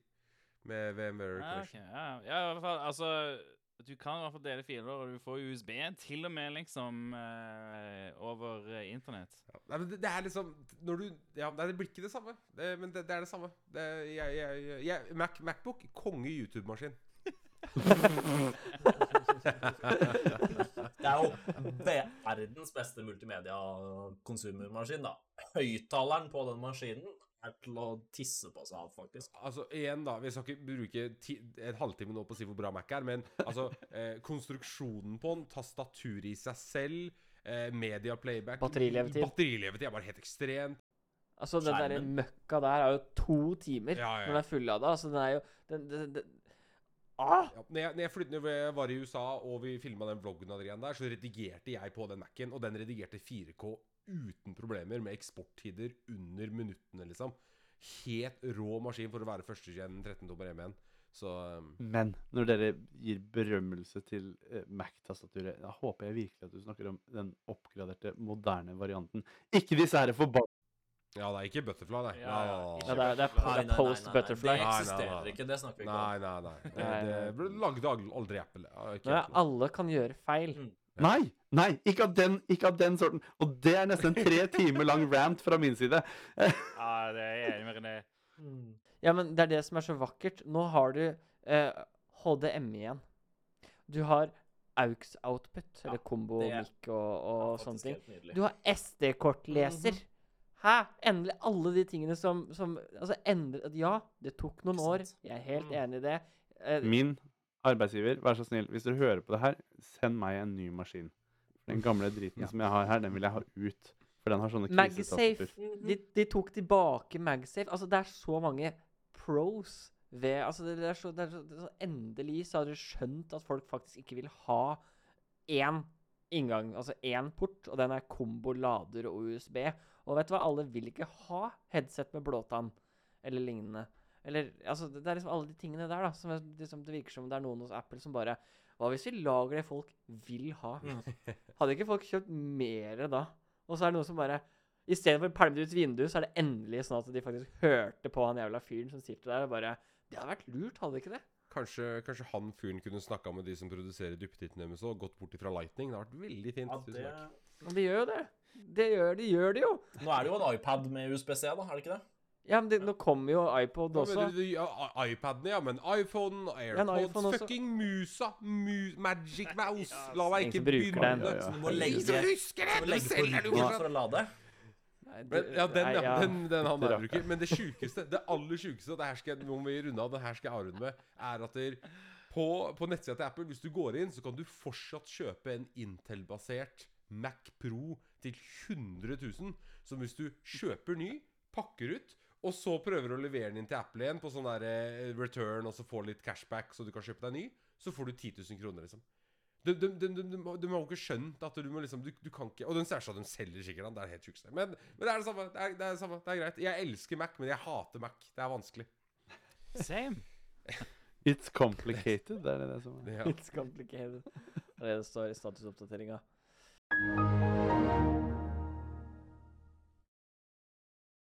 Med VMware
Ja,
okay,
ja. ja, i hvert fall, altså Du kan i hvert fall dele filer, og du får USB til og med liksom eh, over eh, internett.
Ja. Nei, men det, det er liksom Når du Ja, nei, det blir ikke det samme. Det, men det, det er det samme. Det, jeg, jeg, jeg, Mac, Macbook, konge YouTube-maskin. (laughs)
Det er jo verdens beste multimedia-konsumermaskin, da. Høyttaleren på den maskinen er til å tisse på seg av, faktisk.
Altså, igjen, da. Vi skal ikke bruke ti, en halvtime nå på å si hvor bra Mac er, men altså (laughs) eh, Konstruksjonen på den, tastatur i seg selv, eh, media playback
Batterilevetid.
Batterilevetid er bare helt ekstremt.
Altså, den der møkka der er jo to timer
Ja, ja,
når den er fullada. Altså, den er jo den, den, den, ah!
Ja, når, jeg, når, jeg flyttet, når jeg var i USA og vi filma den vloggen der, så redigerte jeg på den Mac-en, og den redigerte 4K uten problemer, med eksporttider under minuttene, liksom. Helt rå maskin for å være førstegen 13-tommer M1. Så um,
Men når dere gir berømmelse til eh, Mac-tastaturet, da håper jeg virkelig at du snakker om den oppgraderte, moderne varianten. Ikke disse her forbanna
Ja, det er ikke Butterfly, nei.
Ja, ja,
Ja, det er, det er, det
nei, nei,
post
nei,
butterfly.
Det
Nei, nei,
eksisterer
nei.
ikke, det snakker vi ikke om.
nei, nei.
Nei,
det
det
ble laget aldri Apple. Ja, ikke
Nei, alle kan gjøre feil.
Mm.
Nei! Nei! Ikke av, den, ikke av den sorten. Og det er nesten en tre timer lang rant fra min side.
Ja, det er jeg enig med René.
Mm.
Ja, men det er det som er så vakkert. Nå har du eh, HDMI igjen. Du har AUX output, eller kombo mic og, og
Ja,
sånne ting. Du har SD-kortleser.
Mhm.
Hæ? Endelig alle de tingene som, som Altså, endre, Ja, det tok noen år. Jeg er helt
Mm.
enig i det. Eh,
Min arbeidsgiver, vær så snill, hvis dere hører på det her, send meg en ny maskin. Den gamle driten
Ja.
som jeg har her, den vil jeg ha ut. For den har sånne
MagSafe. De, de tok tilbake MagSafe. Altså, det er så mange pros ved Altså, det, det, er så, det er så, det er så Endelig så har dere skjønt at folk faktisk ikke vil ha én inngang, altså én port, og den er kombo lader og USB. Og vet du hva, alle vil ikke ha headset med blåtann eller lignende. Eller, altså, det det er liksom alle de tingene der, da, som er, liksom, det virker som det er noen hos Apple som bare Hva hvis vi lager det folk vil ha?
Mm. (laughs)
Hadde ikke folk kjøpt mer da? Og så er det noen som bare Istedenfor å pælme det ut vinduet, så er det endelig sånn at de faktisk hørte på han jævla fyren som sitter der og bare Det hadde vært lurt, hadde ikke det?
Kanskje, kanskje han fyren kunne snakka med de som produserer duppetittene deres og gått bort ifra Lightning. Det har vært veldig fint.
Ja,
tusen
det...
takk.
Men de gjør jo det. Det gjør de, gjør de jo.
Nå er det jo en iPad med USB-C, da, er det ikke det?
Ja, men det, nå kommer jo iPod også.
mener du? Ja, iPaden, ja, men iPhone,
en
AirPods,
iPhone
fucking musa, mu Magic Mouse
Ja,
La meg ikke begynne
den.
Ja, ja.
Du må legge,
som husker det!
må
Du
legge på for å lade.
Nei,
Men, ja, den, ja. Den, den han der bruker. Men det sjukeste, det aller sjukeste, og det her skal jeg, nå må vi runde av, det her skal jeg avrunde med, er at der, på, på nettsida til Apple, hvis du går inn, så kan du fortsatt kjøpe en Intel-basert Mac Pro til 100 000. Som hvis du kjøper ny, pakker ut, og så prøver du å levere den inn til Apple igjen på sånn der eh, return, og så får litt cashback så du kan kjøpe deg ny, så får du 10 000 kroner, liksom. De, de, de, de, de, de har jo ikke skjønt at du må liksom Du, du kan ikke Og den som de selger sikkert den. Det er helt sjukt. Men, men det er det samme. Det er, det er det samme. Det er greit. Jeg elsker Mac, men jeg hater Mac. Det er vanskelig.
Same.
It's complicated, det er det som er.
Ja.
It's complicated. Det er det det står i statusoppdateringa.